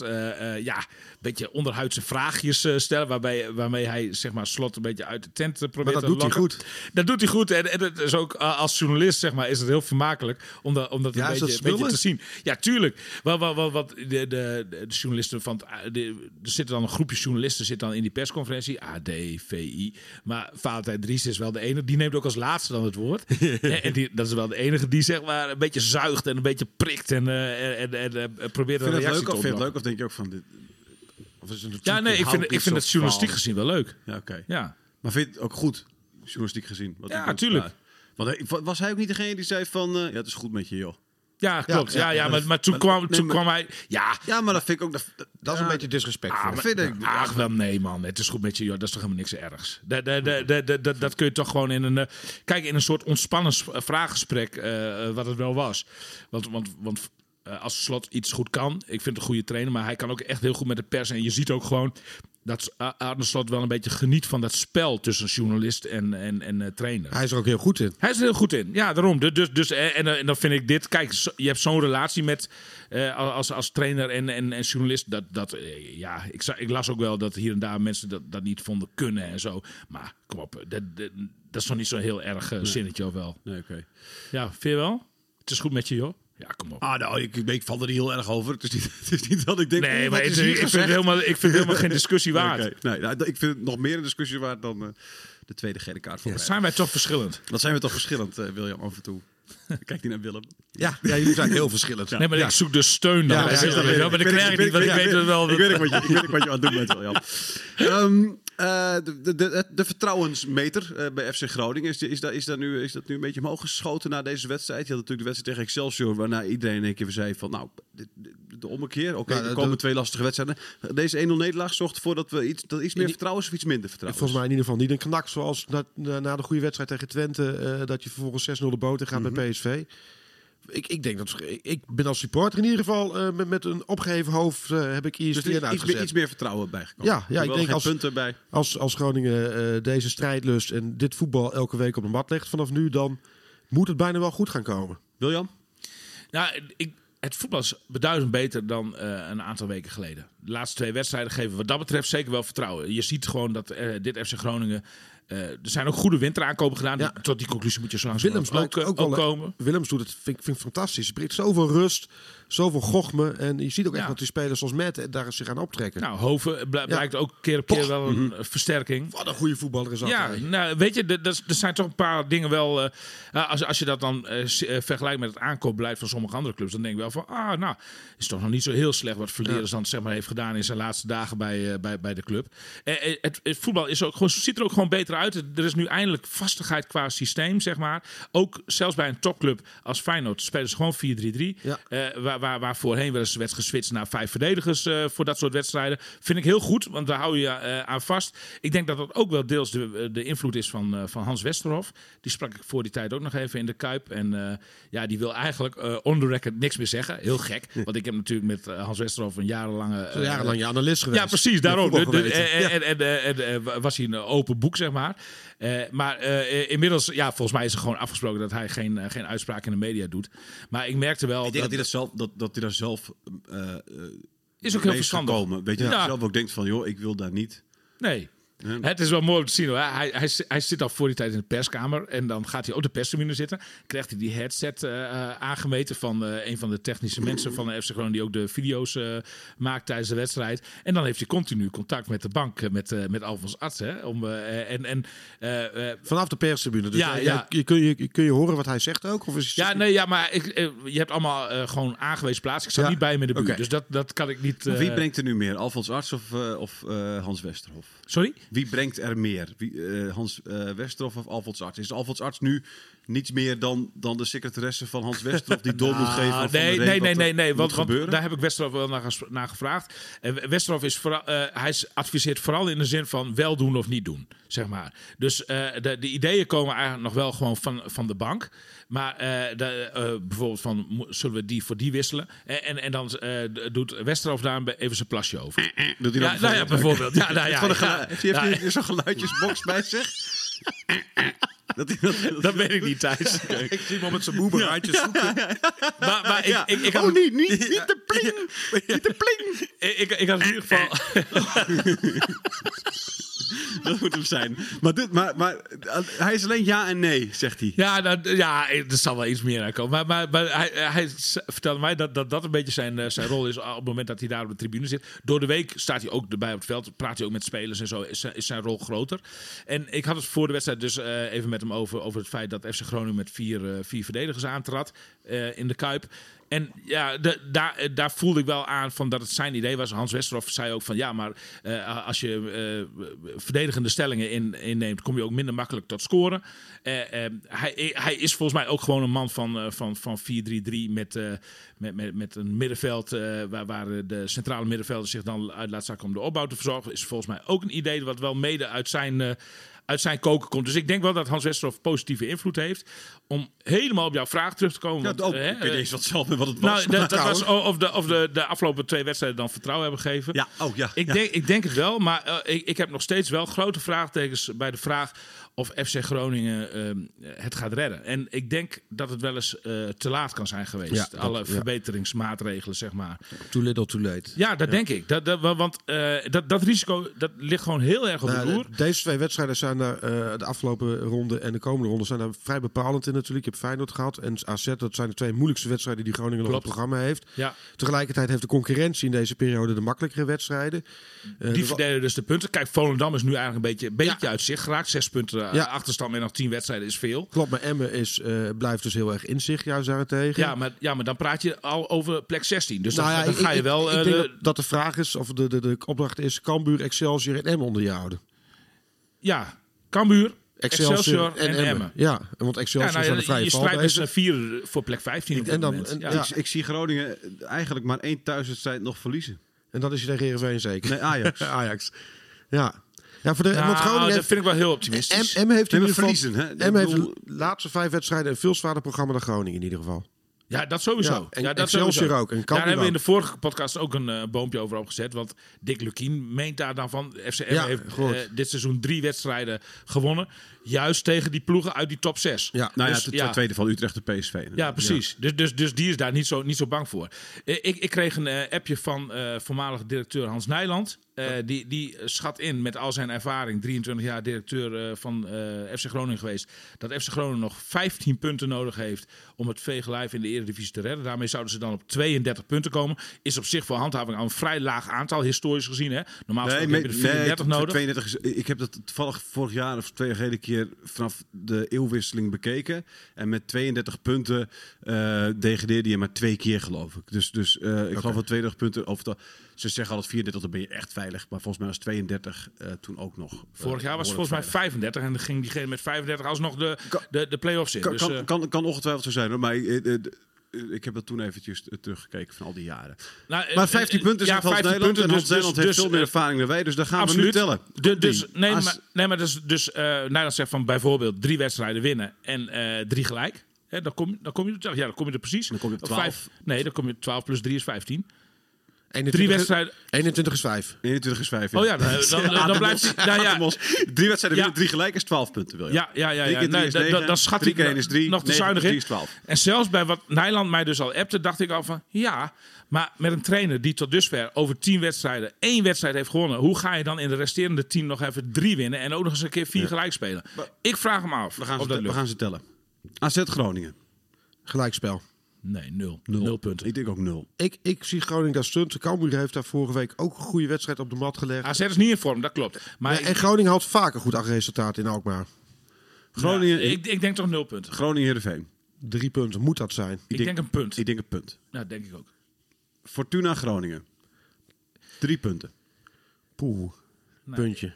ja, beetje onderhuidse vraagjes stellen. Waarbij, waarmee hij, zeg maar, slot een beetje uit de tent probeert dat te doet hij goed. Dat doet hij goed. En, en het is ook als journalist, zeg maar, is het heel vermakelijk om dat, om dat Ja, een beetje, een te zien. Ja, tuurlijk. Wat, wat, wat, wat de, de, de, journalisten van het, de, er zitten dan een groepje journalisten zit dan in die persconferentie. AD, VI. Maar Valentijn Dries is wel de enige. Die neemt ook als laatste dan het woord. en die, dat is wel de enige die zeg maar een beetje zuigt en een beetje prikt. En, eh, en, en, eh, probeert een Vind reactie leuk te of vind je het leuk of denk je ook van dit? Of is het Ja, nee, ik vind, ik vind het journalistiek gezien wel leuk. Ja, oké. Ja. Maar vind je het ook goed, journalistiek gezien? Wat Ja, ik ook- tuurlijk. ja. Want hij- was hij ook niet degene die zei van, eh, ja, het is goed met je, joh. Ja, klopt. Ja, ja, ja, maar maar, dat- maar toen, kwam, nee, toen maar- kwam hij... Ja, Ja, maar dat vind ik ook... Dat, Dat is een beetje disrespectvol. Ah, vind ik. Ach, wel nee, man. Het is goed met je, joh. Dat is toch helemaal niks ergs. Dat, dat, dat, dat, dat, kun je toch gewoon in een... eh, kijk, in een soort ontspannen s- vraaggesprek, eh, eh, wat het wel was. Want, want, want eh, als Slot iets goed kan, ik vind het een goede trainer, maar hij kan ook echt heel goed met de pers. En je ziet ook gewoon dat Arne Slot wel een beetje geniet van dat spel tussen journalist en, en, en eh, trainer. Hij is er ook heel goed in. Hij is er heel goed in. Ja, daarom. Dus, dus, dus, en, en, en dan vind ik dit. Kijk, je hebt zo'n relatie met. eh, als, als trainer en, en, en journalist. Dat, dat, eh, ja, ik, ik las ook wel dat hier en daar mensen dat, dat niet vonden kunnen en zo. Maar kom op. Dat, dat, dat is toch niet zo'n heel erg eh, zinnetje of wel. Nee, oké. Ja, vind je wel? Het is goed met je, joh. Ja, kom op. Ah, nou, ik, ik, val er heel erg over. Het is niet, het is niet dat ik denk... nee, oeh, maar het- ik, vind gezegd? helemaal, ik vind helemaal geen discussie waard. Nee, nou, ik vind het nog meer een discussie waard dan eh, de tweede gele kaart voor zijn wij toch verschillend. Dat zijn we toch verschillend, eh, William, af en toe. Kijk niet naar Willem. Ja, ja jullie zijn heel verschillend. Nee, maar ik zoek dus steun dan. Ja, wel, maar dat krijg ik niet, want ik weet het wel. Ik weet wat je, ik weet ook wat je aan het doen bent, William. Ehm, eh, de, de, de, de vertrouwensmeter eh, bij FC Groningen, is, die- is, dat, is, dat nu, is dat nu een beetje omhoog geschoten na deze wedstrijd? Je had natuurlijk de wedstrijd tegen Excelsior, waarna iedereen in één keer zei van, nou, de, de, de ommekeer. Oké, er komen de- twee lastige wedstrijden. Deze 1-0 nederlaag zorgt ervoor dat we iets, dat iets meer vertrouwen is of iets minder vertrouwen Volgens mij in ieder geval niet een knak zoals na, na, de goede wedstrijd tegen Twente. eh, dat je vervolgens 6-0 de boot in gaat bij PSV. Ik, ik denk dat ik, ben als supporter in ieder geval eh, met, met een opgeheven hoofd eh, heb ik Dus ESPN er is iets uitgezet. meer, iets meer vertrouwen bijgekomen. Ja, ja, ik denk als- punten bij. Als, als Groningen eh, deze strijdlust en dit voetbal elke week op de mat legt vanaf nu, dan moet het bijna wel goed gaan komen. William? Nou, ik, het voetbal is beduidend beter dan eh, een aantal weken geleden. De laatste twee wedstrijden geven wat dat betreft zeker wel vertrouwen. Je ziet gewoon dat eh, dit FC Groningen... eh, er zijn ook goede winteraankopen gedaan. Ja. Tot die conclusie moet je zo Willems ook, ook ook, wel- komen. Willems doet het, vind, ik- vind ik fantastisch. Hij brengt zoveel rust, zoveel gochme. En je ziet ook echt Ja. dat die spelers zoals Matt daar zich aan optrekken. Nou, Hoven bl- blijkt ook keer op keer wel een eh, versterking. Wat een goede voetballer is dat. Ja, nou, weet je, er- zijn toch een paar dingen wel. eh, eh, als, als je dat dan eh, eh, vergelijkt met het aankoopbeleid van sommige andere clubs, dan denk ik wel van, ah, nou, is toch nog niet zo heel slecht wat Verleerders dan zeg maar heeft gedaan in zijn laatste dagen bij, eh, bij, bij de club. Eh, eh, het, het voetbal is ook gewoon, ziet er ook gewoon beter uit. Er is nu eindelijk vastigheid qua systeem, zeg maar. Ook zelfs bij een topclub als Feyenoord spelen ze gewoon 4-3-3. Ja. Eh, waar, waar, waar voorheen wel eens werd geswitcht naar vijf verdedigers eh, voor dat soort wedstrijden. Vind ik heel goed, want daar hou je eh, aan vast. Ik denk dat dat ook wel deels de, de invloed is van, van Hans Westerhof. Die sprak ik voor die tijd ook nog even in de Kuip. En ja, die wil eigenlijk on the record niks meer zeggen. Heel gek, want ik heb natuurlijk met Hans Westerhof een jarenlange... Jarenlang je analist geweest. ja, precies, daarom. en, en, en, en, was hij een open boek, zeg maar. Maar. Eh, maar eh, inmiddels, ja, volgens mij is er gewoon afgesproken dat hij geen, eh, geen uitspraak in de media doet. Maar ik merkte wel Ik denk dat hij, dat zelf, dat, dat hij daar zelf eh, eh, is ook heel verstandig. gekomen. Weet je, Ja. dat zelf ook denkt van, joh, ik wil daar niet. Nee. Ja. Het is wel mooi om te zien hoor. Hij, hij, hij zit al voor die tijd in de perskamer. En dan gaat hij op de perstribune zitten. Krijgt hij die headset eh, eh, aangemeten van eh, een van de technische mensen van de FC Groningen. Die ook de video's eh, maakt tijdens de wedstrijd. En dan heeft hij continu contact met de bank. met, eh, met Alfons Arts. Hè, om, eh, en, en, eh, eh, Vanaf de perstribune. Dus Ja. Je, kun je, kun je horen wat hij zegt ook? Of is ja, nee, ja, maar ik, je hebt allemaal eh, gewoon aangewezen plaatsen. Ik Ja. niet bij hem in de buurt. Oké. Dus dat, dat kan ik niet... Wie brengt er nu meer? Alfons Arts of, eh, of eh, Hans Westerhof? Sorry? Wie brengt er meer? Wie, eh, Hans eh, Westerhof of Alfons Arts? Is Alfons Arts nu niets meer dan, dan de secretaresse van Hans Westerhof... die door moet geven van nee, nee, nee, wat nee, er nee. Want, want daar heb ik Westerhof wel naar, naar gevraagd. En Westerhof is vooral, eh, hij adviseert vooral in de zin van wel doen of niet doen, zeg maar. Dus eh, de, de ideeën komen eigenlijk nog wel gewoon van, van de bank. Maar eh, de, bijvoorbeeld van, zullen we die voor die wisselen? En, en, en dan doet Westerhof daar even zijn plasje over. Doet hij Ja, nou ja, bijvoorbeeld. Ja, nou ja, ja. geluid- heeft hij Ja, heeft zo'n geluidjesbox bij zich? dat dat, dat weet ik niet, Thijs. Ik zie hem al met zijn boemerhandjes zoeken. Maar, maar ik, ik, ik had oh, niet, niet, niet de pling! Niet de pling! ik, ik, ik had in ieder geval... Dat moet hem zijn. Maar, dit, maar, maar eh, hij is alleen ja en nee, zegt hij. Ja, nou, ja, er zal wel iets meer aankomen. Maar, maar, maar hij, hij s- vertelde mij dat, dat dat een beetje zijn, eh, zijn rol is op het moment dat hij daar op de tribune zit. Door de week staat hij ook erbij op het veld, praat hij ook met spelers en zo, is, zijn- is zijn rol groter. En ik had het voor de wedstrijd dus eh, even met hem over, over het feit dat FC Groningen met vier, eh, vier verdedigers aantrad eh, in de Kuip. En ja, de, daar, eh, daar voelde ik wel aan van dat het zijn idee was. Hans Westerhof zei ook van ja, maar eh, als je eh, verdedigende stellingen in, inneemt, kom je ook minder makkelijk tot scoren. Eh, eh, hij, hij is volgens mij ook gewoon een man van, van, van 4-3-3 met, met, met, met een middenveld waar, waar de centrale middenvelder zich dan uit laat zakken om de opbouw te verzorgen. Is volgens mij ook een idee wat wel mede uit zijn, uit zijn koken komt. Dus ik denk wel dat Hans Westerhof positieve invloed heeft. Om helemaal op jouw vraag terug te komen. Ja, want, ook. ik weet niet eens wat zelf wat het was. nou, dat, was of, de, of de, de afgelopen twee wedstrijden dan vertrouwen hebben gegeven. Ja, oh ja. Ik, ja. denk, ik denk het wel, maar eh, ik, ik heb nog steeds wel grote vraagtekens bij de vraag of FC Groningen ehm, het gaat redden. En ik denk dat het wel eens eh, te laat kan zijn geweest. Ja, dat- Alle ja. verbeteringsmaatregelen, zeg maar. Too little, too late. Ja, dat denk ik. Dat, dat, want eh, dat, dat risico dat ligt gewoon heel erg op de Nou, loer. de- deze twee wedstrijden zijn daar, eh, de afgelopen ronde en de komende ronde zijn daar vrij bepalend in natuurlijk. Je hebt Feyenoord gehad en AZ. Dat zijn de twee moeilijkste wedstrijden die Groningen nog op het programma heeft. Ja, Tegelijkertijd heeft de concurrentie in deze periode de makkelijkere wedstrijden. Die de- verdelen dus de punten. Kijk, Volendam is nu eigenlijk een beetje, een beetje uit zicht geraakt. Zes punten eh, Ja. achterstand met nog tien wedstrijden is veel. Klopt, maar Emmen is, eh, blijft dus heel erg in zich juist daarentegen. Ja maar, ja, maar dan praat je al over plek 16. Dus Nou dan, ja, dan ik- ga je ik- wel... Ik, eh, denk de- dat, de vraag is, of de, de, de opdracht is, Cambuur, Excelsior en Emmen onder je houden. Ja, Cambuur, Excelsior, Excelsior en, Emmen. Ja, en want Ja, Excelsior nou, is aan de ja, vrije je strijdt dus een vier voor plek 15 op dit En dan- moment. en- ja. ja. Ik, ik zie Groningen eigenlijk maar één thuiswedstrijd nog verliezen. En dat is je tegen Heerenveen zeker. Nee, Ajax. Ajax. Ja. Ja, voor de, Nou, want Groningen dat heeft, vind ik wel heel optimistisch. M, M heeft in ieder geval... verliezen, hè? M heeft de laatste vijf wedstrijden een veel zwaarder programma dan Groningen in ieder geval. Ja, dat sowieso. Ja, en ja, dat Excelsior sowieso. ook, en Daar hebben we in de vorige podcast ook een eh, boompje over opgezet. Want Dick Lukien meent daar dan van. FCM Ja, heeft eh, dit seizoen drie wedstrijden gewonnen. Juist tegen die ploegen uit die top 6. Ja. Nou ja, Dus, de ja. tweede van Utrecht de PSV. Ja, precies. Dus, dus, dus die is daar niet zo, niet zo bang voor. Eh, Ik, ik kreeg een appje van eh voormalig directeur Hans Nijland. Eh, die, die schat in met al zijn ervaring, 23 jaar directeur eh, van eh, FC Groningen geweest, dat FC Groningen nog 15 punten nodig heeft om het veegelijf in de Eredivisie te redden. Daarmee zouden ze dan op 32 punten komen. Is op zich voor handhaving al een vrij laag aantal, historisch gezien. Hè? Normaal Nee, gesproken heb je er 34 nee, nodig. 32 is, ik heb dat toevallig vorig jaar of twee jaar geleden een keer vanaf de eeuwwisseling bekeken. En met 32 punten eh degradeerde je maar twee keer, geloof ik. Dus, dus eh, ik geloof dat 32 punten Ze zeggen altijd 34, dan ben je echt veilig. Maar volgens mij was 32 eh, toen ook nog. eh, Vorig jaar was het volgens mij veilig. 35 en dan ging diegene met 35 alsnog de, de, de play-offs in. Kan, Dus, kan, eh, kan, kan ongetwijfeld zo zijn hoor. Maar ik heb dat toen eventjes teruggekeken van al die jaren. nou, Maar 15 eh, punten ja, zegt Hans 15 Nederland. punten, en Hans dus- Nederland dus- heeft dus, veel meer ervaring dan wij. Dus daar gaan we nu tellen. De- dus, nee, maar, nee, maar dus, dus Nederland zegt van bijvoorbeeld drie wedstrijden winnen en drie gelijk. Hè, dan, kom, dan, kom je, ja, dan kom je er precies. Dan kom je op Of 12. Vijf, nee, dan kom je 12 plus 3 is 15. 21 Drie is- wedstrijden. 21 is 5. 21 is 5. Oh ja, dan, dan, dan blijft hij. Nou ja, Drie wedstrijden Ja. winnen, drie gelijk is 12 punten. Wil je? Ja, ja, ja. Drie Nee, is dat, dat schat drie ik keer is drie, nog te zuinig in. drie is 12. En zelfs bij wat Nijland mij dus al appte, dacht ik al van... Ja, maar met een trainer die tot dusver over tien wedstrijden... één wedstrijd heeft gewonnen... hoe ga je dan in de resterende tien nog even drie winnen... en ook nog eens een keer vier gelijk spelen? Ik vraag hem af We gaan, of ze, dat we gaan ze tellen. AZ Groningen. Gelijkspel. Nee, nul. Nul, punten. Ik denk ook nul. Ik, ik zie Groningen daar stunt. Cambuur heeft daar vorige week ook een goede wedstrijd op de mat gelegd. AZ is niet in vorm, dat klopt. Maar en Groningen had vaker goed resultaat in Alkmaar. Groningen, ja, ik, ik denk toch nul punten. Groningen Heerenveen. Drie punten moet dat zijn. Ik denk een punt. Ik denk een punt. Ja, denk ik ook. Fortuna Groningen. Drie punten. Poeh. Puntje.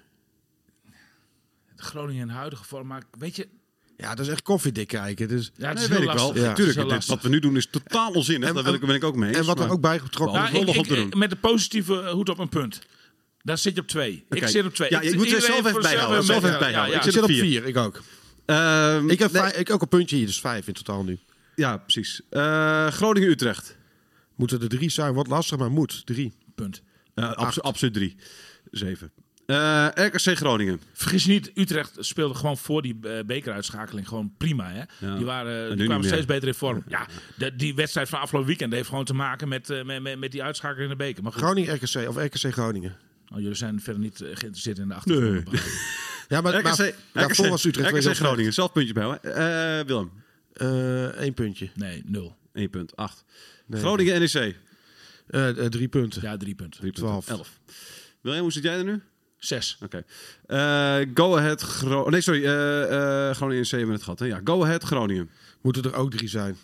Groningen in huidige vorm, maar weet je... Ja, dat is echt koffiedik kijken. Dus... Ja, het Nee, is weet ik wel. lastig. Ja. Het is Tuurlijk, heel dit- lastig. wat we nu doen is totaal onzinnig. En- Daar ben ik, ben ik ook mee eens. En wat er maar- ook bij getrokken Nou. Nou, ik, nog om te ik- doen. met de positieve hoed op een punt. Daar zit je op twee. Ik zit op twee. Ja, je Ik- moet er zelf even bijhouden, zelf even ja, bijhouden. ja, Ik zit op vier. vier, ik ook. Ehm, Ik heb, nee, vijf- ik ook een puntje hier, dus vijf in totaal nu. Ja, precies. Eh, Groningen-Utrecht. Moeten er drie zijn, wat lastig, maar moet. Drie. Punt. Abso- absoluut drie. Zeven. Eh, RKC Groningen. Vergis je niet, Utrecht speelde gewoon voor die eh, bekeruitschakeling gewoon prima. Hè? Ja. Die, waren, nu die kwamen steeds beter in vorm. Ja, de- die wedstrijd van afgelopen weekend heeft gewoon te maken met, eh, met, met, met die uitschakeling in de beker. Maar goed, Groningen RKC of RKC Groningen. oh, jullie zijn verder niet eh, geïnteresseerd in de achtergrond. Nee. Ja, maar, maar RKC, daarvoor was Utrecht RKC Groningen. Zelf puntje bij. Eh, Willem. Eén puntje. Nee, nul. 1 punt. 8. Nee. Groningen NEC. Eh, eh, drie punten. Ja, drie punten. 3 Twaalf. 11. Willem, hoe zit jij er nu? Zes. Oké. Eh, Go Ahead Groningen. Nee, sorry. eh, eh, Groningen hebben we het gehad. Hè? Ja, Go Ahead Groningen. Moeten er ook drie zijn.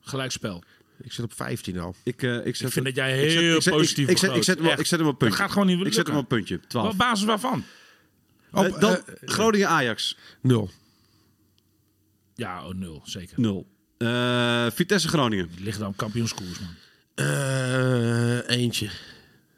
Gelijkspel. Ik zit op 15 al. Ik, eh, ik, zet Ik vind dat jij heel ik zet- positief Ik, ik, zet, ik, zet hem, op- Echt. ik zet hem op puntje. Dat gaat gewoon niet Ik zet hem op puntje. 12. Op basis waarvan? Op, dan eh, Groningen Ajax. nul. Ja, oh, nul. Zeker. 0. Eh, Vitesse Groningen. Die liggen dan kampioenskoers, man. Eh, eentje.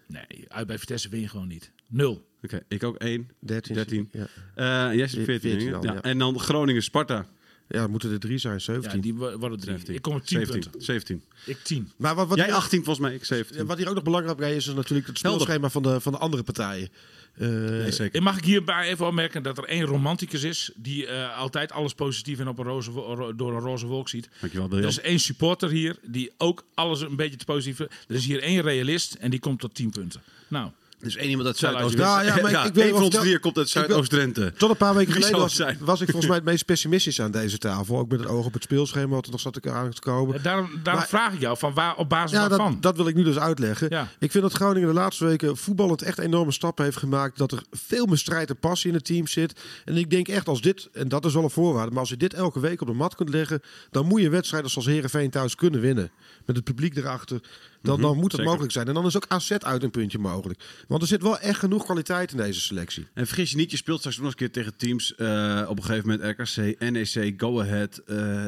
Nee, uit bij Vitesse win je gewoon niet. Nul. Oké, ik ook 1. 13. 13. Ja. Eh jij zit 14. 14 denk ik. al, ja. ja. En dan Groningen Sparta. ja, moeten er drie zijn. 17. Ja, die wo- worden drie. 17. Ik kom op 10 17. punten. 17. Ik 10. Maar wat, wat, Jij hier, 18 volgens mij. Ik 17. wat hier ook nog belangrijk bij is, is natuurlijk het speelschema van de, van de andere partijen. Eh, Nee, zeker. En mag ik hierbij even opmerken dat er één romanticus is die eh, altijd alles positief en op een roze, ro- door een roze wolk ziet. Dankjewel, Er is één supporter hier die ook alles een beetje te positief. Er is hier één realist en die komt tot 10 punten. Nou, Is één iemand uit Zuidoost. Ja, ja, maar ik wil één van ons komt uit ik Zuidoost-Drenthe. Tot een paar weken Wie geleden was, het zijn? was ik volgens mij het meest pessimistisch aan deze tafel. Ook met het oog op het speelschema wat er nog zat te- aan te komen. eh, daarom, daarom Maar- vraag ik jou van waar, op basis Ja, waarvan. dat, dat wil ik nu dus uitleggen. Ja. Ik vind dat Groningen de laatste weken voetballend echt enorme stappen heeft gemaakt. Dat er veel meer strijd en passie in het team zit. En ik denk echt als dit, en dat is wel een voorwaarde, maar als je dit elke week op de mat kunt leggen, dan moet je wedstrijden zoals Herenveen thuis kunnen winnen. Met het publiek erachter. Dan, dan moet het zeker. mogelijk zijn. En dan is ook AZ uit een puntje mogelijk. Want er zit wel echt genoeg kwaliteit in deze selectie. En vergis je niet, je speelt straks nog eens een keer tegen teams. eh, op een gegeven moment RKC, NEC, Go Ahead, eh,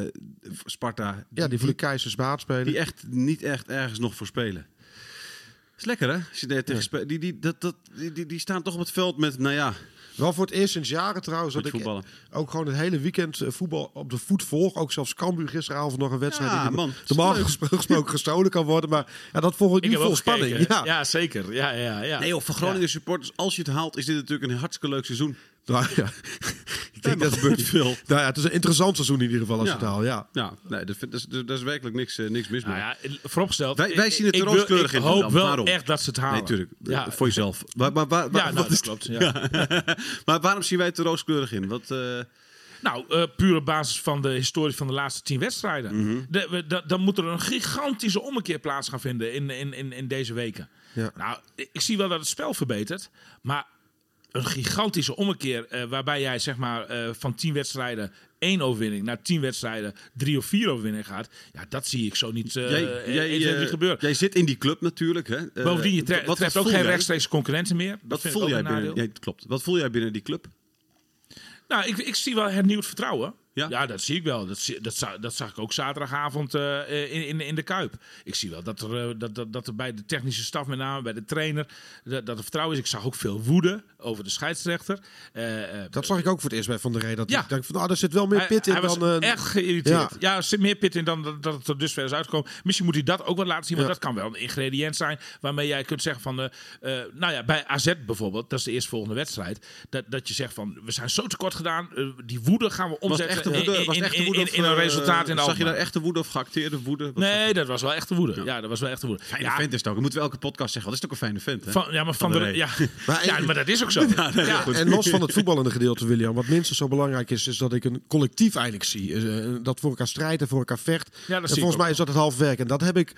Sparta. Ja, die voor de Keizers baat spelen. die echt niet echt ergens nog voor spelen. is lekker hè? Als je daar tegen spe- die, die, dat, dat, die, die, die staan toch op het veld met, nou ja, Wel voor het eerst sinds jaren trouwens dat ik ook gewoon het hele weekend eh, voetbal op de voet volg. Ook zelfs Cambuur gisteravond nog een wedstrijd Ja, die man. normaal gesproken gestolen kan worden. Maar ja, dat volg ik, ik nu vol spanning. Ja. zeker. Ja, ja, ja. Nee joh, voor Groningen supporters, als je het haalt, is dit natuurlijk een hartstikke leuk seizoen. Nou, ja. ik denk dat gebeurt veel. Nou ja, het is een interessant seizoen in ieder geval als Ja. het haalt. Ja. Ja, nee, dat, vind- dat, is, dat is werkelijk niks, eh, niks mis mee. Nou ja, vooropgesteld. Wij- wij ik- zien het ik er rooskleurig ik in, hoop Dan. wel Waarom? echt dat ze het halen. nee, natuurlijk. Ja, Voor jezelf. Maar, maar, waar- Ja, nou, dat is- klopt. Ja. maar waarom zien wij het er rooskleurig in? Wat, eh, Nou, eh, puur op basis van de historie van de laatste tien wedstrijden. Mhm. De- we- da- dan moet er een gigantische ommekeer plaats gaan vinden in, in, in, in deze weken. Ja. Nou, ik ik zie wel dat het spel verbetert. Maar een gigantische ommekeer eh, waarbij jij zeg maar eh, van tien wedstrijden één overwinning naar tien wedstrijden drie of vier overwinningen gaat. Ja, dat zie ik zo niet eh jij, jij, gebeuren. jij zit in die club natuurlijk. Hè? Bovendien, je wat- treft ook geen rechtstreeks concurrenten meer. Dat Wat voel jij binnen? Ja, klopt. Wat voel jij binnen die club? Nou, ik, ik zie wel hernieuwd vertrouwen. Ja? Ja, dat zie ik wel. Dat, dat, dat zag ik ook zaterdagavond eh, in, in, in de Kuip. Ik zie wel dat er, eh, dat, dat, dat er bij de technische staf, met name bij de trainer, dat, dat er vertrouwen is. Ik zag ook veel woede over de scheidsrechter. Eh, eh, Dat zag ik ook voor het eerst bij Van der Rey. Dat Ja. ik denk van, nou, daar zit wel meer hij, pit in hij was dan... eh, echt geïrriteerd. ja. Ja. er zit meer pit in dan dat, dat het er dusver is uitgekomen. Misschien moet hij dat ook wel laten zien. Want Ja. dat kan wel een ingrediënt zijn waarmee jij kunt zeggen van... eh, eh, nou ja, bij AZ bijvoorbeeld, dat is de eerstvolgende wedstrijd. Dat, dat je zegt van, we zijn zo tekort gedaan. eh, die woede gaan we omzetten echte woede? in, Was in, echte woede in, of, in een eh, resultaat in de Zag je daar echte woede of geacteerde woede? Wat Nee, dat was wel echte woede. Ja, dat was wel echte woede. Fijne ja, vent is het ook. Dat moeten we elke podcast zeggen. Wat is ook een fijne vent, hè? van, ja, maar van, Van de, ja, Maar- ja, maar dat is ook zo. Ja, en los van het voetballende gedeelte, William, wat minstens zo belangrijk is, is dat ik een collectief eigenlijk zie. Eh, dat voor elkaar strijdt en voor elkaar vecht. dat en volgens mij is dat het half werk. En dat heb ik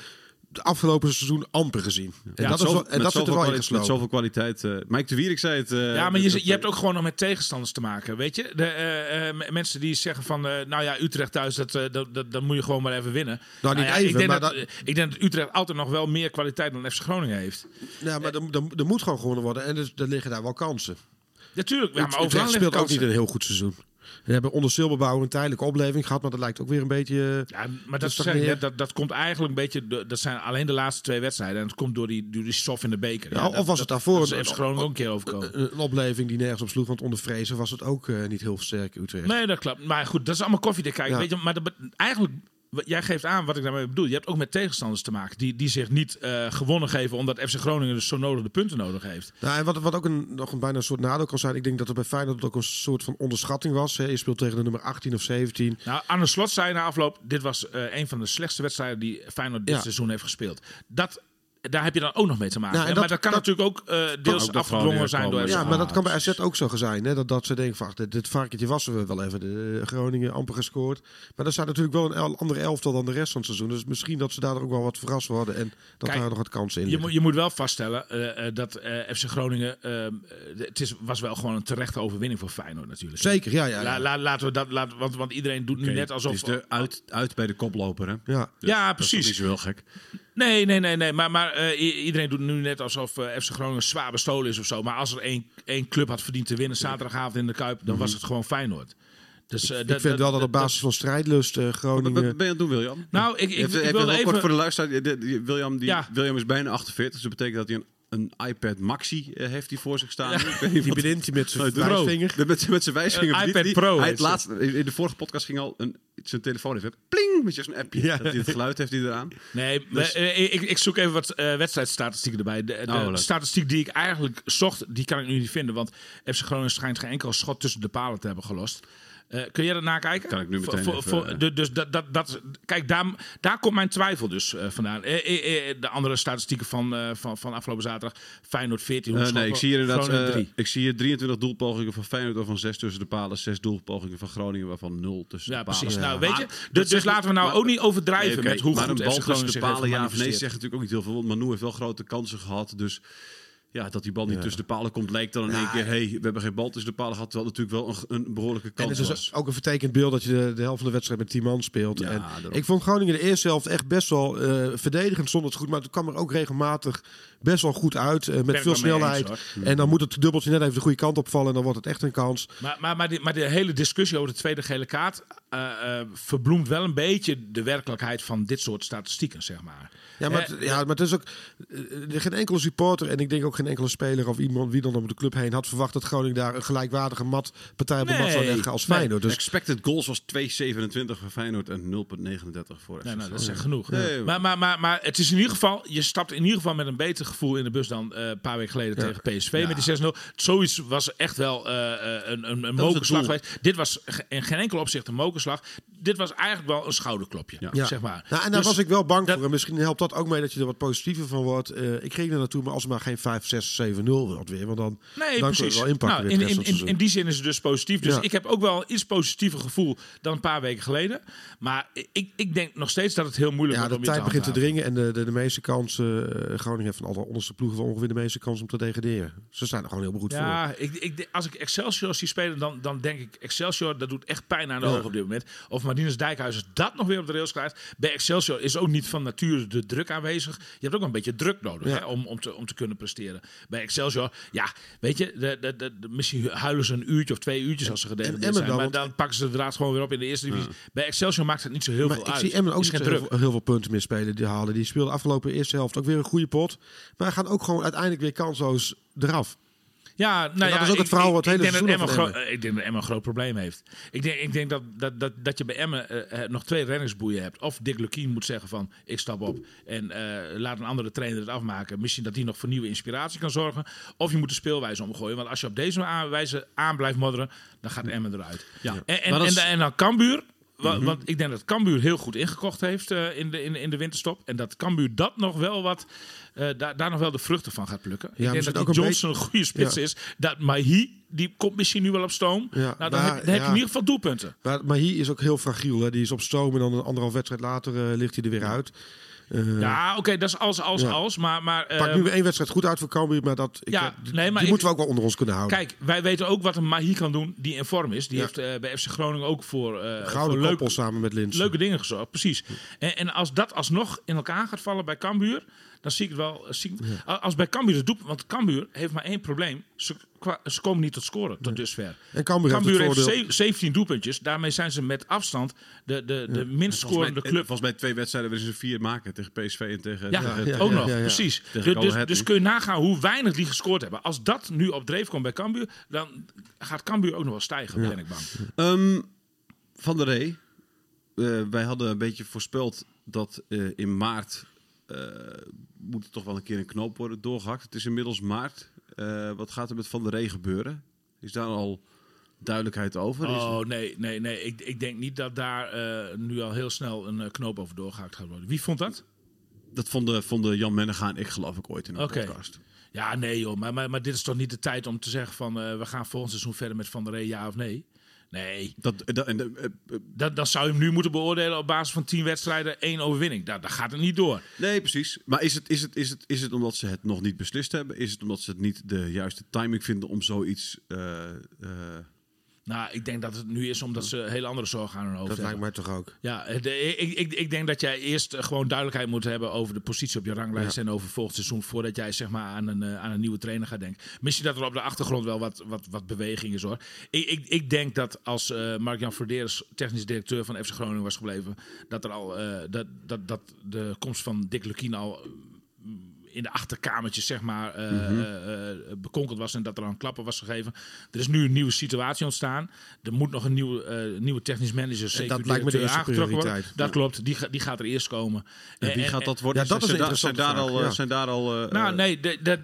de afgelopen seizoen amper gezien. En Ja, dat, is wel, en met dat zit er zoveel wel ingeslopen. Met zoveel kwaliteit. eh Mike de Wierik zei het. eh, Ja, maar je, je hebt ook gewoon nog met tegenstanders te maken, weet je. De, eh, eh, mensen die zeggen van, eh, nou ja, Utrecht thuis, dat, eh, dat, dat, dat moet je gewoon maar even winnen. Nou, niet ja, even, ik, denk maar dat, dat- ik denk dat Utrecht altijd nog wel meer kwaliteit dan FC Groningen heeft. Ja, maar er, moet gewoon gewonnen worden. En dus, er liggen daar wel kansen. Natuurlijk, ja, maar Utrecht speelt ook niet een heel goed seizoen. We hebben onder Silberbouwer een tijdelijke opleving gehad, maar dat lijkt ook weer een beetje... eh, Ja, maar dat, zeg dat, dat komt eigenlijk een beetje, dat zijn alleen de laatste twee wedstrijden. En het komt door die, door die soft in de beker. Ja, dat- of was het daarvoor Dat is Groningen ook een keer overkomen. een, opleving die nergens op sloeg. Want onder Vrezen was het ook eh, niet heel sterk, Utrecht. Nee, dat klopt. Maar goed, dat is allemaal koffiedik kijken. Weet je, maar dat, eigenlijk, jij geeft aan wat ik daarmee bedoel. Je hebt ook met tegenstanders te maken die, die zich niet eh, gewonnen geven omdat FC Groningen dus zo nodig de punten nodig heeft. Nou, en wat, wat ook een, nog een bijna een soort nadeel kan zijn. Ik denk dat er bij Feyenoord ook een soort van onderschatting was. Hè. Je speelt tegen de nummer 18 of 17. Nou, Arne Slot zei na afloop, dit was eh, een van de slechtste wedstrijden die Feyenoord dit Ja. seizoen heeft gespeeld. Dat, daar heb je dan ook nog mee te maken. En dat- maar dat kan dat- natuurlijk ook eh, deels ook dat afgedwongen zijn door Ja, Ah, maar dat kan bij AZ ook zo zijn. Hè? Dat, dat ze denken van, ach, dit, dit varkentje was er wel even. De Groningen amper gescoord. Maar er staat natuurlijk wel een el- andere elftal dan de rest van het seizoen. Dus misschien dat ze daar ook wel wat verrast worden. En dat Kijk, daar nog wat kansen in Je, je moet wel vaststellen eh, eh, dat eh, FC Groningen. eh, eh, het is, was wel gewoon een terechte overwinning voor Feyenoord natuurlijk. Zeker, ja, ja. Ja. la- laten we dat, laten, want, want iedereen doet nu net alsof. Het is de uit, uit bij de koploper, hè? ja. Dus Ja, dat is precies. niet zo heel gek. Nee, nee, nee, nee. Maar, maar eh, iedereen doet nu net alsof eh, FC Groningen zwaar bestolen is of zo. Maar als er één, één club had verdiend te winnen zaterdagavond in de Kuip, dan was het gewoon Feyenoord. Dus, eh, Ik vind wel dat op basis van strijdlust eh, Wat Groningen... ben ben je aan het doen, William? Nou, ik, ik, Even, ik even wilde heel even... kort voor de luisteraar. William, die, Ja. William is bijna 48, dus dat betekent dat hij een, een iPad Maxi eh, heeft hij voor zich staan. Ik weet niet Die bedient hij met zijn wijsvinger. de- Met, met zijn wijsvinger. Een bedient iPad. Pro Hij het laatste, in de vorige podcast ging al een, zijn telefoon even pling met zo'n appje. Ja. Dat hij het geluid heeft hij eraan. Nee, Dus- eh, ik, ik zoek even wat eh, wedstrijdstatistieken erbij. De, de Oh, statistiek die ik eigenlijk zocht, die kan ik nu niet vinden. Want FC Groningen schijnt geen enkel schot tussen de palen te hebben gelost. Eh, kun jij dat nakijken? Kan ik nu meteen Voor- even, voor- eh. de- dus dat, dat, dat, kijk, daar, daar komt mijn twijfel dus eh, vandaan. De andere statistieken van, van, van afgelopen zaterdag. Feyenoord 14 Eh, nee, ik zie hier inderdaad Groningen 3. ik zie hier 23 doelpogingen van Feyenoord, waarvan 6 tussen de palen, 6 doelpogingen van Groningen, waarvan 0 tussen Ja, de palen. precies. Ja. Nou, weet je, dus, dus laten we nou maar- ook niet overdrijven Nee, met hoe maar goed een bal tussen de palen, ja of nee, zegt natuurlijk ook niet heel veel. Want Manu heeft wel grote kansen gehad. Dus ja, dat die bal niet tussen de palen komt, leek dan in één keer... hey, we hebben geen bal tussen de palen gehad. Terwijl natuurlijk wel een, een behoorlijke En kans het is was. ook een vertekend beeld dat je de, de helft van de wedstrijd met 10 man speelt. Ja, en ik vond Groningen de eerste helft echt best wel eh, verdedigend stond het goed. Maar het kwam er ook regelmatig best wel goed uit. eh, met veel snelheid. eens, en dan moet het dubbeltje net even de goede kant opvallen. En dan wordt het echt een kans. Maar, maar, maar, die- maar de hele discussie over de tweede gele kaart eh, verbloemt wel een beetje de werkelijkheid van dit soort statistieken, zeg maar. Ja, maar, het, ja, maar het is ook. eh, er geen enkele supporter. En ik denk ook geen enkele speler of iemand wie dan om de club heen had verwacht dat Groningen daar een gelijkwaardige mat, partij op de mat zou leggen als. Feyenoord. Dus Expected goals was 2,27 voor Feyenoord en 0,39 voor FC nou, dat is echt genoeg. Nee, maar, maar, maar, maar het is in ieder geval, je stapt in ieder geval met een beter gevoel in de bus dan eh, een paar weken geleden tegen PSV met die 6-0. Zoiets was echt wel eh, eh, een, een, een mokerslag geweest. Dit was in geen enkel opzicht een mokerslag. Dit was eigenlijk wel een schouderklopje, Ja. zeg maar. Nou, en daar Dus- was ik wel bang dat- voor. En misschien helpt dat ook mee dat je er wat positiever van wordt. Eh, ik ging er naartoe, maar als het maar geen 5, 6, 7, 0 wordt weer. Want dan, Nee, dan kun je precies. wel inpakken Nou, in, in, van in, die zin is het dus positief. Dus Ja. ik heb ook wel een iets positiever gevoel dan een paar weken geleden. Maar ik, ik denk nog steeds dat het heel moeilijk Ja, wordt de tijd begint te dringen en de, de, de meeste kansen. eh, Groningen heeft van alle onderste ploegen wel ongeveer de meeste kans om te degraderen. Ze staan er gewoon heel goed voor. Ja, ik, ik, als ik Excelsior zie spelen, dan, dan denk ik Excelsior, dat doet echt pijn aan de ogen op dit moment. Of Martinez Dijkhuizen dat nog weer op de rails krijgt. Bij Excelsior is ook niet van nature de druk aanwezig. Je hebt ook een beetje druk nodig Ja. hè, om, om, te, om te kunnen presteren. Bij Excelsior, ja, weet je, de, de, de, de- misschien huilen ze een uurtje of twee uurtjes als ze gedegradeerd zijn. dan, maar dan pakken ze de draad gewoon weer op in de eerste divisie. Bij Excelsior maakt het niet zo heel Maar veel ik uit. zie Emmen ook niet heel, heel veel punten meer spelen die halen. Die speelden afgelopen eerste helft ook weer een goede pot. Maar gaan ook gewoon uiteindelijk weer kansloos eraf. Ja, nou dat ja, is ook ik- het verhaal wat het hele seizoen gro- Ik denk dat Emmen een groot probleem heeft. Ik denk, ik denk dat, dat, dat, dat je bij Emmen eh, eh, nog twee reddingsboeien hebt. Of Dick Lukien moet zeggen van ik stap op en eh, laat een andere trainer het afmaken. Misschien dat die nog voor nieuwe inspiratie kan zorgen. Of je moet de speelwijze omgooien. Want als je op deze wijze aan blijft modderen, dan gaat Emmen eruit. Ja. En, en, dat en, is- en dan Cambuur. Wa- Want ik denk dat Cambuur heel goed ingekocht heeft eh, in, de, in, in de winterstop. En dat Cambuur dat nog wel wat, eh, daar, daar nog wel de vruchten van gaat plukken. ik denk dat ook die een Johnson een goede spits Ja. is. Dat Mahi, die komt misschien nu wel op stoom. Ja, nou, dan, maar- heb, dan heb je ja. in ieder geval doelpunten. Maar, hier is ook heel fragiel. Hè. Die is op stoom en dan een anderhalf wedstrijd later eh, ligt hij er weer uit. Eh, Ja, oké, dat is als, als, Ja. als. Maar, maar Pak eh, nu weer één wedstrijd goed uit voor Cambuur, maar dat, ik, Ja, eh, die, nee, maar die ik- moeten we ook wel onder ons kunnen houden. kijk, wij weten ook wat een Mahi kan doen die in vorm is. Die Ja. heeft eh, bij FC Groningen ook voor, eh voor Gouden leuk, koppel samen met Lins. leuke dingen gezorgd. Precies. En, en als dat alsnog in elkaar gaat vallen bij Cambuur, dan zie ik het wel. eh, Zie ik, Als bij Cambuur het doet, want Cambuur heeft maar één probleem. Ze, komen niet tot scoren tot dusver. En Cambuur heeft Cambuur het heeft voordeel... ze- 17 doelpuntjes. Daarmee zijn ze met afstand de, de, de minst scorende mij, club. volgens mij twee wedstrijden willen ze vier maken tegen PSV en tegen... Ja, tegen- ja, ook ja, nog, ja, ja. precies. Dus, dus, dus kun je nagaan hoe weinig die gescoord hebben. Als dat nu op dreef komt bij Cambuur, dan gaat Cambuur ook nog wel stijgen, ben ik bang. Ehm, van der Rey, eh, wij hadden een beetje voorspeld dat eh, in maart moet er toch wel een keer een knoop worden doorgehakt. Het is inmiddels maart. Eh, wat gaat er met Van der Rey gebeuren? Is daar al duidelijkheid over? Is- Oh nee, nee, nee. Ik, ik denk niet dat daar eh, nu al heel snel een eh, knoop over doorgehakt gaat worden. Wie vond dat? Dat vonden, vonden Jan Menega en ik geloof ik ooit in een podcast. Ja, nee joh. Maar, maar, maar dit is toch niet de tijd om te zeggen van eh, we gaan volgend seizoen verder met Van der Rey, ja of nee? Nee, Dat, dat, en, eh, eh, dat, dan zou je hem nu moeten beoordelen op basis van 10 wedstrijden, één overwinning. Daar, daar gaat het niet door. nee, precies. Maar is het, is, het, is, het, is het omdat ze het nog niet beslist hebben? Is het omdat ze het niet de juiste timing vinden om zoiets... eh, eh, Nou, ik denk dat het nu is omdat ze hele andere zorgen aan hun hoofd Dat hebben. lijkt mij toch ook. Ja, de- ik, ik, ik denk dat jij eerst gewoon duidelijkheid moet hebben over de positie op je ranglijst en over volgend seizoen, voordat jij zeg maar aan een, eh, aan een nieuwe trainer gaat denken. Misschien dat er op de achtergrond wel wat, wat, wat beweging is hoor. Ik, ik, ik denk dat als eh Mark-Jan Verderes technisch directeur van FC Groningen was gebleven, dat, er al, eh, dat, dat, dat de komst van Dick Lukien al in de achterkamertjes zeg maar eh, Mhm. eh, eh, bekonkeld was en dat er al een klapper was gegeven. Er is nu een nieuwe situatie ontstaan. Er moet nog een nieuwe, eh, nieuwe technisch manager zeker dat lijkt me de eerste aangetrokken worden. prioriteit. Dat klopt, die, ga- die gaat er eerst komen. en wie gaat dat worden? ja, dat is zijn, zijn daar al, ja. zijn daar al... eh, Nou, nee, de, dat,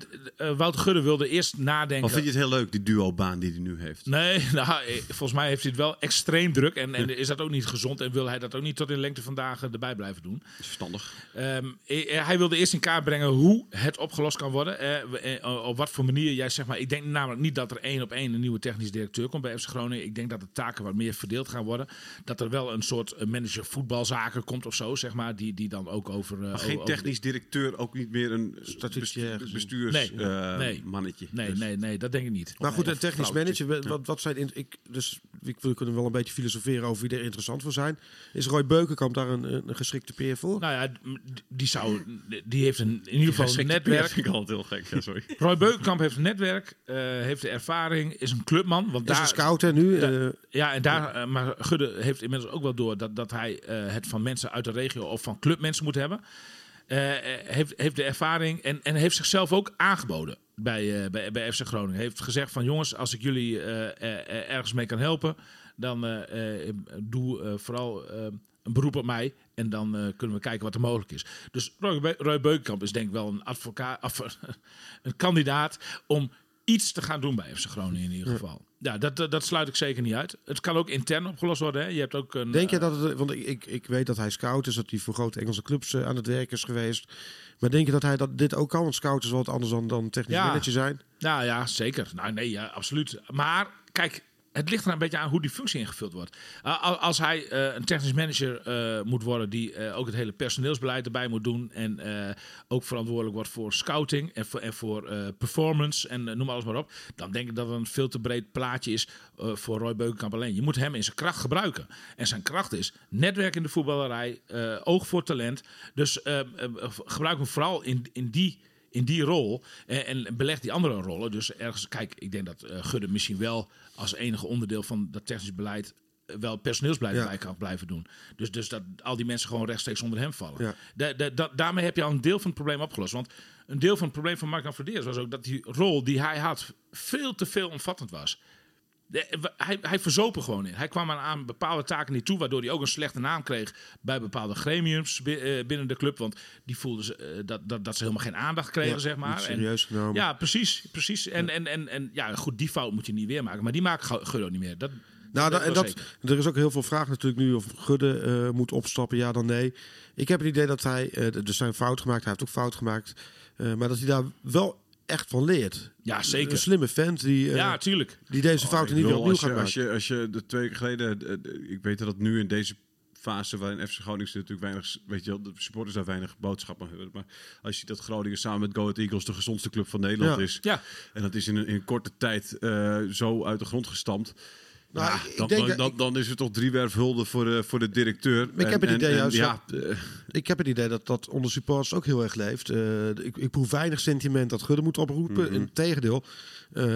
Wouter Gudde wilde eerst nadenken. Of vind je het heel leuk, die duo-baan die hij nu heeft? Nee, nou, volgens mij heeft hij het wel extreem druk. En, en is dat ook niet gezond. En wil hij dat ook niet tot in lengte van dagen erbij blijven doen. Verstandig. Ehm, eh, hij wilde eerst in kaart brengen hoe het opgelost kan worden. Eh, eh, op wat voor manier jij zeg maar. Ik denk namelijk niet dat er één op één een nieuwe technisch directeur komt bij FC Groningen. Ik denk dat de taken wat meer verdeeld gaan worden. Dat er wel een soort eh, manager voetbalzaken komt of zo, zeg maar. Die, die dan ook over. eh, Maar geen over- technisch directeur, ook niet meer een Statutair gezien. bestuurs, Nee, eh, nee. mannetje. Nee, Dus- nee, nee, dat denk ik niet. Maar goed, een technisch manager, wat, wat zijn in, ik, dus we kunnen wel een beetje filosoferen over wie er interessant voor zijn. Is Roy Beukenkamp daar een, een geschikte peer voor? Nou ja, die zou, die heeft een, in ieder geval netwerk. vind ik altijd heel gek. Ja, sorry. Roy Beukenkamp heeft een netwerk, eh, heeft de ervaring, is een clubman. Want is daar, een scout hè, nu. Ja. eh, Ja, en daar, eh, maar Gudde heeft inmiddels ook wel door dat, dat hij eh, het van mensen uit de regio of van clubmensen moet hebben. Heeft, heeft de ervaring en, en heeft zichzelf ook aangeboden bij, eh, bij, bij FC Groningen. Heeft gezegd van jongens, als ik jullie eh, eh, eh, ergens mee kan helpen, dan eh, eh, doe eh, vooral een beroep op mij. En dan eh, kunnen we kijken wat er mogelijk is. Dus Roy, Be- Roy Beukenkamp is denk ik wel een advocaat, of, een kandidaat om iets te gaan doen bij FC Groningen in ieder geval. Ja, dat, dat, sluit ik zeker niet uit. Het kan ook intern opgelost worden. Hè. Je hebt ook een. Denk je eh, dat het, want ik, ik, weet dat hij scout is, dat hij voor grote Engelse clubs eh, aan het werk is geweest. Maar denk je dat hij dat dit ook kan? Want scout is wel wat anders dan, dan technisch Ja. manager zijn. Nou ja, zeker. Nou nee, ja, absoluut. Maar kijk, het ligt er een beetje aan hoe die functie ingevuld wordt. Al- als hij eh, een technisch manager eh, moet worden die eh, ook het hele personeelsbeleid erbij moet doen en ook verantwoordelijk wordt voor scouting en voor, performance en noem alles maar op, dan denk ik dat het een veel te breed plaatje is voor Roy Beukenkamp alleen. Je moet hem in zijn kracht gebruiken. En zijn kracht is netwerk in de voetballerij, oog voor talent. Dus gebruik hem vooral in, in die in die rol en, en beleg die andere rollen. Dus ergens, kijk, ik denk dat eh, Gudde misschien wel als enige onderdeel van dat technisch beleid eh, wel personeelsbeleid Ja. bij kan blijven doen. Dus, dus dat al die mensen gewoon rechtstreeks onder hem vallen. Ja. Da- da- da- daarmee heb je al een deel van het probleem opgelost. Want een deel van het probleem van Mark Verdeers was ook dat die rol die hij had veel te veel omvattend was. De- w- hij, hij verzoop er gewoon in. Hij kwam aan, aan bepaalde taken niet toe, waardoor hij ook een slechte naam kreeg bij bepaalde gremiums eh, binnen de club. Want die voelden ze, eh, dat, dat, dat ze helemaal geen aandacht kregen, Ja, zeg maar. En- serieus genomen. ja, precies. precies. En, en, en, en ja, goed, die fout moet je niet weer maken. Maar die maakt Gu- Gudde niet meer. Dat, Nou, dat en dat, er is ook heel veel vraag natuurlijk nu of Gudde eh, moet opstappen, ja dan nee. Ik heb het idee dat hij, eh, er zijn fout gemaakt, hij heeft ook fout gemaakt, eh, maar dat hij daar wel echt van leert. Ja, zeker. Een slimme vent die, eh, ja, tuurlijk. die deze fouten niet Ik weer bedoel, opnieuw als je, gaat als maken. je, als je de twee weken geleden, ik weet dat nu in deze fase waarin FC Groningen natuurlijk weinig, weet je wel, de supporters daar weinig boodschappen hebben. Maar als je ziet dat Groningen samen met Go Ahead Eagles de gezondste club van Nederland Ja. is. Ja. En dat is in een, in korte tijd eh, zo uit de grond gestampt. Nou, Ja, ik- ik dan, denk dan, dan, dan is het toch driewerf hulde voor de, voor de directeur. ik heb het idee juist ja, eh, Ik heb het idee dat dat onder supporters ook heel erg leeft. Eh, ik, ik proef weinig sentiment dat Gudde moet oproepen. Mhm. Integendeel, eh,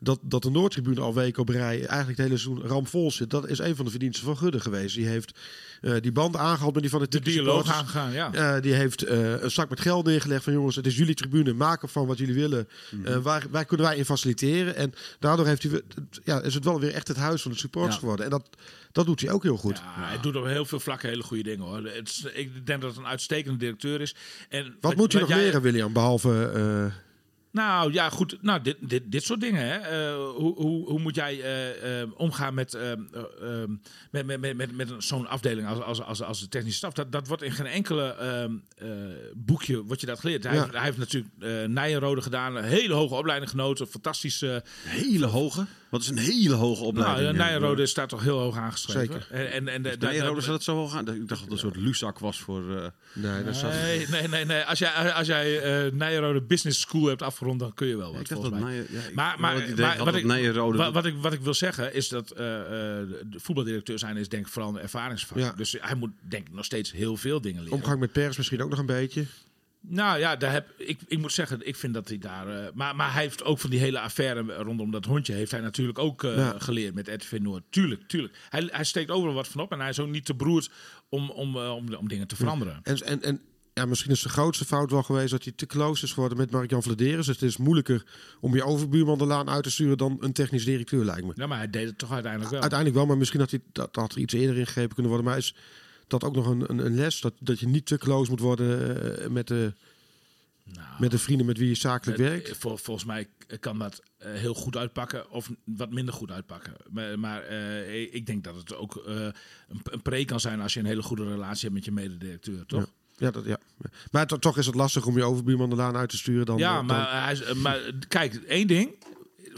dat, dat de Noordtribune al weken op rij eigenlijk het hele seizoen ramvol zit. Dat is een van de verdiensten van Gudde geweest. Die heeft eh, die banden aangehaald met die van de De dialoog aangegaan, ja. Eh, die heeft eh, een zak met geld neergelegd van jongens, het is jullie tribune, maak ervan wat jullie willen. Mhm. Eh, waar, waar kunnen wij in faciliteren? En daardoor heeft hij, ja, is het wel weer echt het huis van de supporters Ja. geworden. En dat, dat doet hij ook heel goed. Ja, hij doet op heel veel vlakken hele goede dingen hoor. Het is, ik denk dat het een uitstekende directeur is. En Wat moet hij nog jij- leren, William? Behalve eh, Nou ja, goed. Nou, dit, dit, dit soort dingen. Hè. Eh, hoe, hoe, hoe moet jij eh, omgaan met, met, met, met, met, met zo'n afdeling als, als, als, als de technische staf? Dat, dat wordt in geen enkele ehm, eh, boekje wordt je dat geleerd. Hij, Ja. heeft, hij heeft natuurlijk Nijenrode gedaan, een hele hoge opleiding genoten, fantastische. hele hoge. Wat is een hele hoge Nou, opleiding? ja. Nijenrode staat toch heel hoog aangeschreven. Zeker. En, en, en, staat zo hoog aan. Ik dacht dat het een soort luzak was voor... eh, nee, dat Nee, nee, nee, nee. Als jij, als jij eh Nijenrode Business School hebt afgerond, dan kun je wel wat, ik dacht dat ja, ik maar maar, maar wat, dat ik, wat, wat, ik, wat ik wil zeggen is dat eh, eh, de voetbaldirecteur zijn is denk ik vooral een ervaringsvak. Ja. Dus hij moet denk ik nog steeds heel veel dingen leren. Omgang met pers misschien ook nog een beetje. Nou ja, daar heb, ik, ik moet zeggen, ik vind dat hij daar... eh, maar, maar hij heeft ook van die hele affaire rondom dat hondje... heeft hij natuurlijk ook eh, Ja. geleerd met RTV Noord. Tuurlijk, tuurlijk. Hij, hij steekt overal wat van op en hij is ook niet te beroerd om, om, eh, om, om dingen te veranderen. En, en, en ja, misschien is de grootste fout wel geweest dat hij te close is geworden met Mark-Jan Vladeris. Dus het is moeilijker om je overbuurman de laan uit te sturen dan een technisch directeur, lijkt me. Ja, maar hij deed het toch uiteindelijk wel. Uiteindelijk wel, maar misschien had, hij, dat, had er iets eerder ingegrepen kunnen worden. Maar is dat ook nog een, een, een les? Dat, dat je niet te close moet worden eh, met, de, Nou, met de vrienden met wie je zakelijk Het- werkt? Vol- volgens mij kan dat eh, heel goed uitpakken of wat minder goed uitpakken. Maar, maar eh, ik denk dat het ook een, een pre kan zijn als je een hele goede relatie hebt met je mededirecteur, toch? Ja, dat, ja. Maar to- toch is het lastig om je overbuurman de laan uit te sturen. Dan, Ja, dan- maar, hij maar kijk, één ding.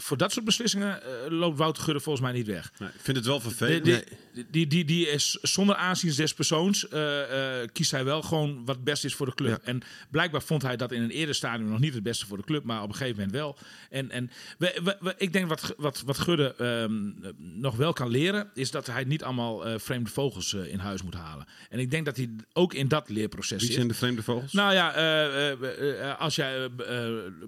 Voor dat soort beslissingen eh, loopt Wouter Gudde volgens mij niet weg. nee, ik vind het wel vervelend. die, die, die, die is zonder aanzien des persoons eh, eh, kiest hij wel gewoon wat het beste is voor de club. Ja. En blijkbaar vond hij dat in een eerder stadium nog niet het beste voor de club, maar op een gegeven moment wel. En, en we, we- we- ik denk wat, wat, wat Gudde ehm, nog wel kan leren, is dat hij niet allemaal eh, vreemde vogels eh, in huis moet halen. En ik denk dat hij ook in dat leerproces Wie zit. zijn de vreemde vogels? Nou ja, eh, eh, eh, als jij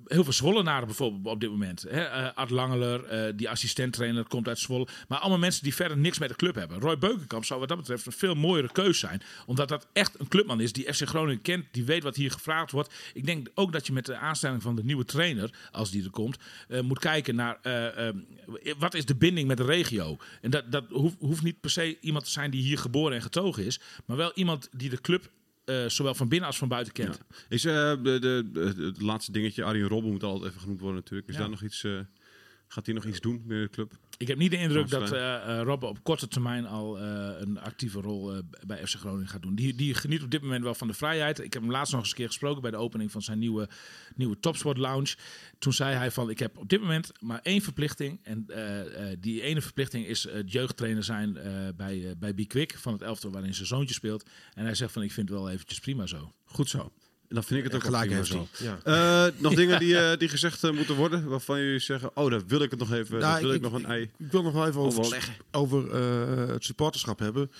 heel veel Zwollenaren bijvoorbeeld op dit moment. Hè, eh, Art Langeler, eh, die assistenttrainer, komt uit Zwolle. Maar allemaal mensen die verder niks met de club hebben. Roy Beukenkamp zou wat dat betreft een veel mooiere keus zijn. Omdat dat echt een clubman is die FC Groningen kent. Die weet wat hier gevraagd wordt. Ik denk ook dat je met de aanstelling van de nieuwe trainer, als die er komt, eh, moet kijken naar eh, wat is de binding met de regio. En dat, dat hoeft, hoeft niet per se iemand te zijn die hier geboren en getogen is. Maar wel iemand die de club zowel van binnen als van buiten kent. Is de, de, de- het laatste dingetje, Arjen Robben moet altijd even genoemd worden natuurlijk. Is Ja. daar nog iets... Gaat hij nog iets doen binnen de club? Ik heb niet de indruk dat Robben op korte termijn al eh, een actieve rol bij FC Groningen gaat doen. Die, die geniet op dit moment wel van de vrijheid. Ik heb hem laatst nog eens een keer gesproken bij de opening van zijn nieuwe, nieuwe Topsport Lounge. Toen zei hij van, ik heb op dit moment maar één verplichting. En die ene verplichting is het jeugdtrainer zijn bij, bij Quick van het elftal waarin zijn zoontje speelt. En hij zegt van, ik vind het wel eventjes prima zo. Goed zo. Dan vind ik het ook gelijk heeft. Ja. Eh, nog dingen die, eh, die gezegd eh, moeten worden, waarvan jullie zeggen, oh, daar wil ik het nog even, Nou, wil ik, ik- nog een ei. Ik wil nog wel even over, over het supporterschap hebben.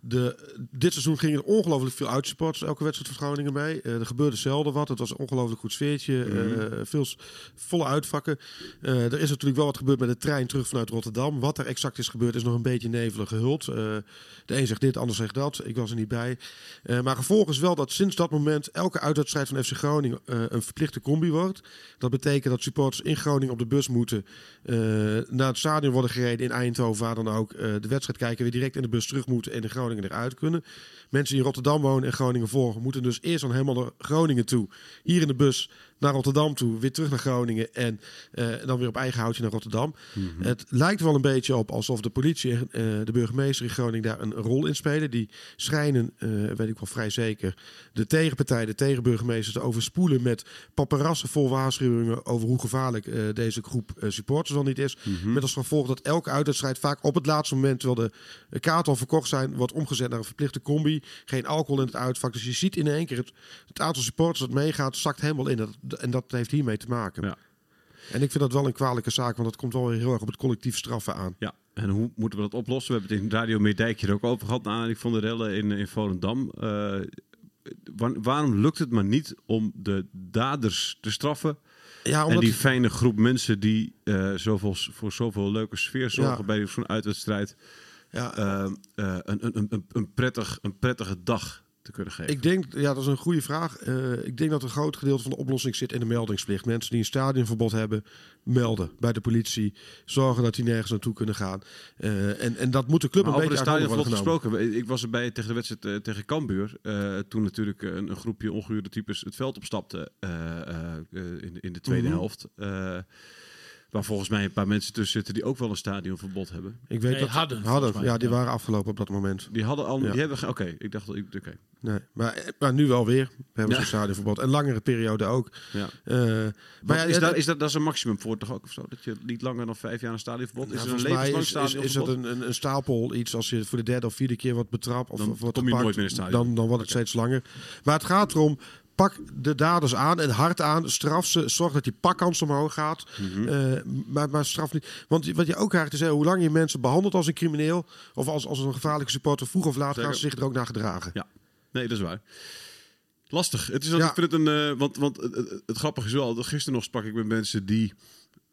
De, dit seizoen gingen er ongelooflijk veel uitsupporters elke wedstrijd van Groningen mee. Eh, er gebeurde zelden wat. Het was een ongelooflijk goed sfeertje. eh, veel volle uitvakken. Eh, er is natuurlijk wel wat gebeurd met de trein terug vanuit Rotterdam. Wat er exact is gebeurd is nog een beetje nevelig gehuld. Eh, de een zegt dit, de ander zegt dat. Ik was er niet bij. Maar gevolg is wel dat sinds dat moment elke uitwedstrijd van FC Groningen een verplichte combi wordt. Dat betekent dat supporters in Groningen op de bus moeten naar het stadion worden gereden in Eindhoven, waar dan ook de wedstrijd kijken, weer direct in de bus terug moeten en in Groningen eruit kunnen. Mensen die in Rotterdam wonen en Groningen volgen, moeten dus eerst dan helemaal naar Groningen toe. Hier in de bus naar Rotterdam toe, weer terug naar Groningen en eh, dan weer op eigen houtje naar Rotterdam. Het lijkt wel een beetje op alsof de politie en eh, de burgemeester in Groningen daar een rol in spelen. Die schijnen, eh, weet ik wel vrij zeker, de tegenpartij, de tegenburgemeesters te overspoelen met paparazzen vol waarschuwingen over hoe gevaarlijk deze groep supporters wel niet is. Met als gevolg dat elke uitwedstrijd vaak op het laatste moment, terwijl de kaarten al verkocht zijn, wordt omgezet naar een verplichte combi. Geen alcohol in het uitvak. Dus je ziet in één keer het, het aantal supporters dat meegaat, zakt helemaal in. Dat, en dat heeft hiermee te maken. Ja. En ik vind dat wel een kwalijke zaak, want dat komt wel heel erg op het collectief straffen aan. Ja, en hoe moeten we dat oplossen? We hebben het in Radio Meerdijk hier ook over gehad, naar aanleiding van de rellen in, in Volendam. Eh, wa- waarom lukt het maar niet om de daders te straffen? Ja, En omdat die fijne groep mensen die eh, zoveel, voor zoveel leuke sfeer zorgen Ja. bij zo'n uitwedstrijd, ja, eh, een, een, een, een, prettig, een prettige dag te kunnen geven. Ik denk, ja, dat is een goede vraag. Eh, ik denk dat een groot gedeelte van de oplossing zit in de meldingsplicht. Mensen die een stadionverbod hebben, melden bij de politie. Zorgen dat die nergens naartoe kunnen gaan. Eh, en, en dat moet de club Maar een de beetje worden genomen. gesproken. Ik was erbij tegen de wedstrijd eh, tegen Cambuur. toen natuurlijk een, een groepje ongehuurde types het veld opstapte in, de- in de tweede Mhm. helft. Eh, waar volgens mij een paar mensen tussen zitten die ook wel een stadionverbod hebben. Ik weet Nee, dat hadden, mij, ja, die ja. waren afgelopen op dat moment. Die hadden al. Ja. Die hebben. Oké, ik dacht. dat ik- Oké. Nee, maar, maar nu wel weer. We hebben Ja. zo'n stadionverbod. En langere periode ook. Ja. Eh, Maar ja, is, dat- is dat, dat is een maximum voor toch ook of zo? Dat je niet langer dan vijf jaar een stadionverbod Ja, is. er een levenslang is, is, is dat stadionverbod? een, een, een stapel iets als je voor de derde of vierde keer wordt betrapt of, Dan of wordt kom je gepakt, nooit meer in stadion. Dan, dan wordt het steeds langer. Maar het gaat erom, pak de daders aan en hard aan, straf ze, zorg dat die pakkans omhoog gaat, Mhm. Eh, maar, maar straf niet. Want wat je ook krijgt is, hè, hoe lang je mensen behandelt als een crimineel of als, als een gevaarlijke supporter, vroeg of laat gaan ze zich er ook naar gedragen. Ja, nee, dat is waar. Lastig. Het is dat Ja. ik vind het een. eh, want want het, het, het grappige is wel. dat Gisteren nog sprak ik met mensen die.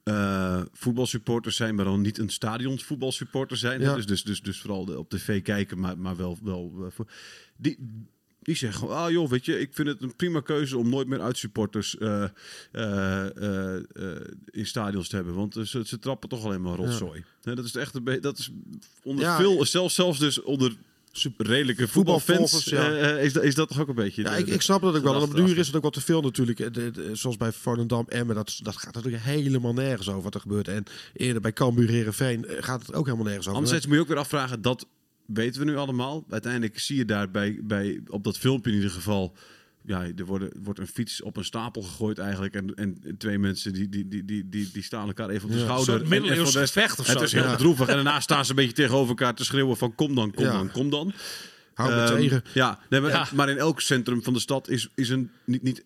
eh, voetbalsupporters zijn, maar dan niet een stadionvoetbalsupporter zijn. Ja. Dus, dus, dus, dus vooral de- op tv kijken, maar, maar wel. wel voor- die, die zeggen gewoon, ah joh, weet je, ik vind het een prima keuze om nooit meer uitsupporters eh, in stadions te hebben. Want ze, ze trappen toch alleen maar rotzooi. Hè, dat is echt een beetje, dat is onder Ja. veel, zelfs, zelfs dus onder redelijke voetbalfans, ja. is, dat, is dat toch ook een beetje... Ja, de- ik, snap dat ook wel. En op duur is het ook wat te veel natuurlijk. De- de- zoals bij Volendam Emmen, dat, dat gaat natuurlijk helemaal nergens over wat er gebeurt. En eerder bij Cambuur Herenveen gaat het ook helemaal nergens over. Anderzijds moet je ook weer afvragen, dat weten we nu allemaal. Uiteindelijk zie je daar bij, bij op dat filmpje in ieder geval... Ja, er worden, wordt een fiets op een stapel gegooid eigenlijk. En, en twee mensen die, die, die, die, die, die staan elkaar even op de Ja. schouder. Middeleeuws gevecht of Het zo. is heel Ja. droevig. En daarna staan ze een beetje tegenover elkaar te schreeuwen van kom dan, kom Ja. dan, kom dan. Hou me Ehm, tegen. Ja, nee, maar, Ja. maar in elk centrum van de stad is, is een niet, niet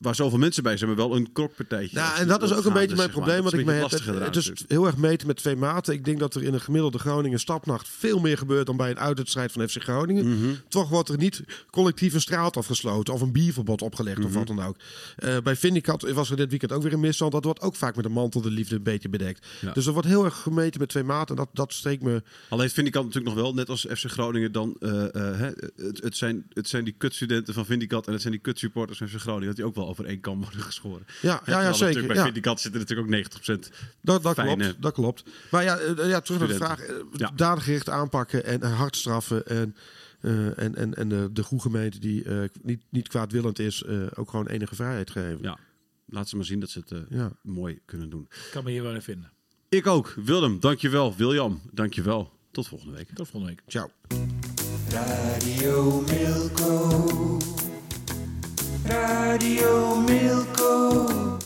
waar zoveel mensen bij zijn, maar wel een krokpartijtje. Ja, en dat is ook een beetje mijn zeg maar. probleem is ik een mee beetje heb. Het, is natuurlijk. heel erg meten met twee maten. Ik denk dat er in een gemiddelde Groningen stapnacht veel meer gebeurt dan bij een uitwedstrijd van FC Groningen. Mhm. Toch wordt er niet collectief een straat afgesloten of een bierverbod opgelegd Mhm. of wat dan ook. Eh, bij Vindicat was er dit weekend ook weer een misstand. Dat wordt ook vaak met de mantel de liefde een beetje bedekt. Dus er wordt heel erg gemeten met twee maten. En dat, dat steekt me Alleen vind ik dat natuurlijk nog wel, net als FC Groningen, dan eh, eh, het, zijn, het zijn die kutstudenten van Vindicat en het zijn die kutsupporters van FC Groningen, dat die ook wel over één kam worden geschoren. Ja, ja, ja, zeker, natuurlijk Bij ja. Vindicat zitten natuurlijk ook 90%. Dat, dat Fijne klopt, dat klopt. Maar ja, eh, ja terug naar de vraag. eh, Ja. Dadengericht aanpakken en eh, hard straffen. En, eh, en, en, en de, de goede gemeente die eh, niet, niet kwaadwillend is, eh, ook gewoon enige vrijheid geven. Ja. laat ze maar zien dat ze het Ja. mooi kunnen doen. Ik kan me hier wel in vinden. Ik ook. Willem, dankjewel. William, dankjewel. Tot volgende week. Tot volgende week. Ciao. Radio Milko. Radio Milko.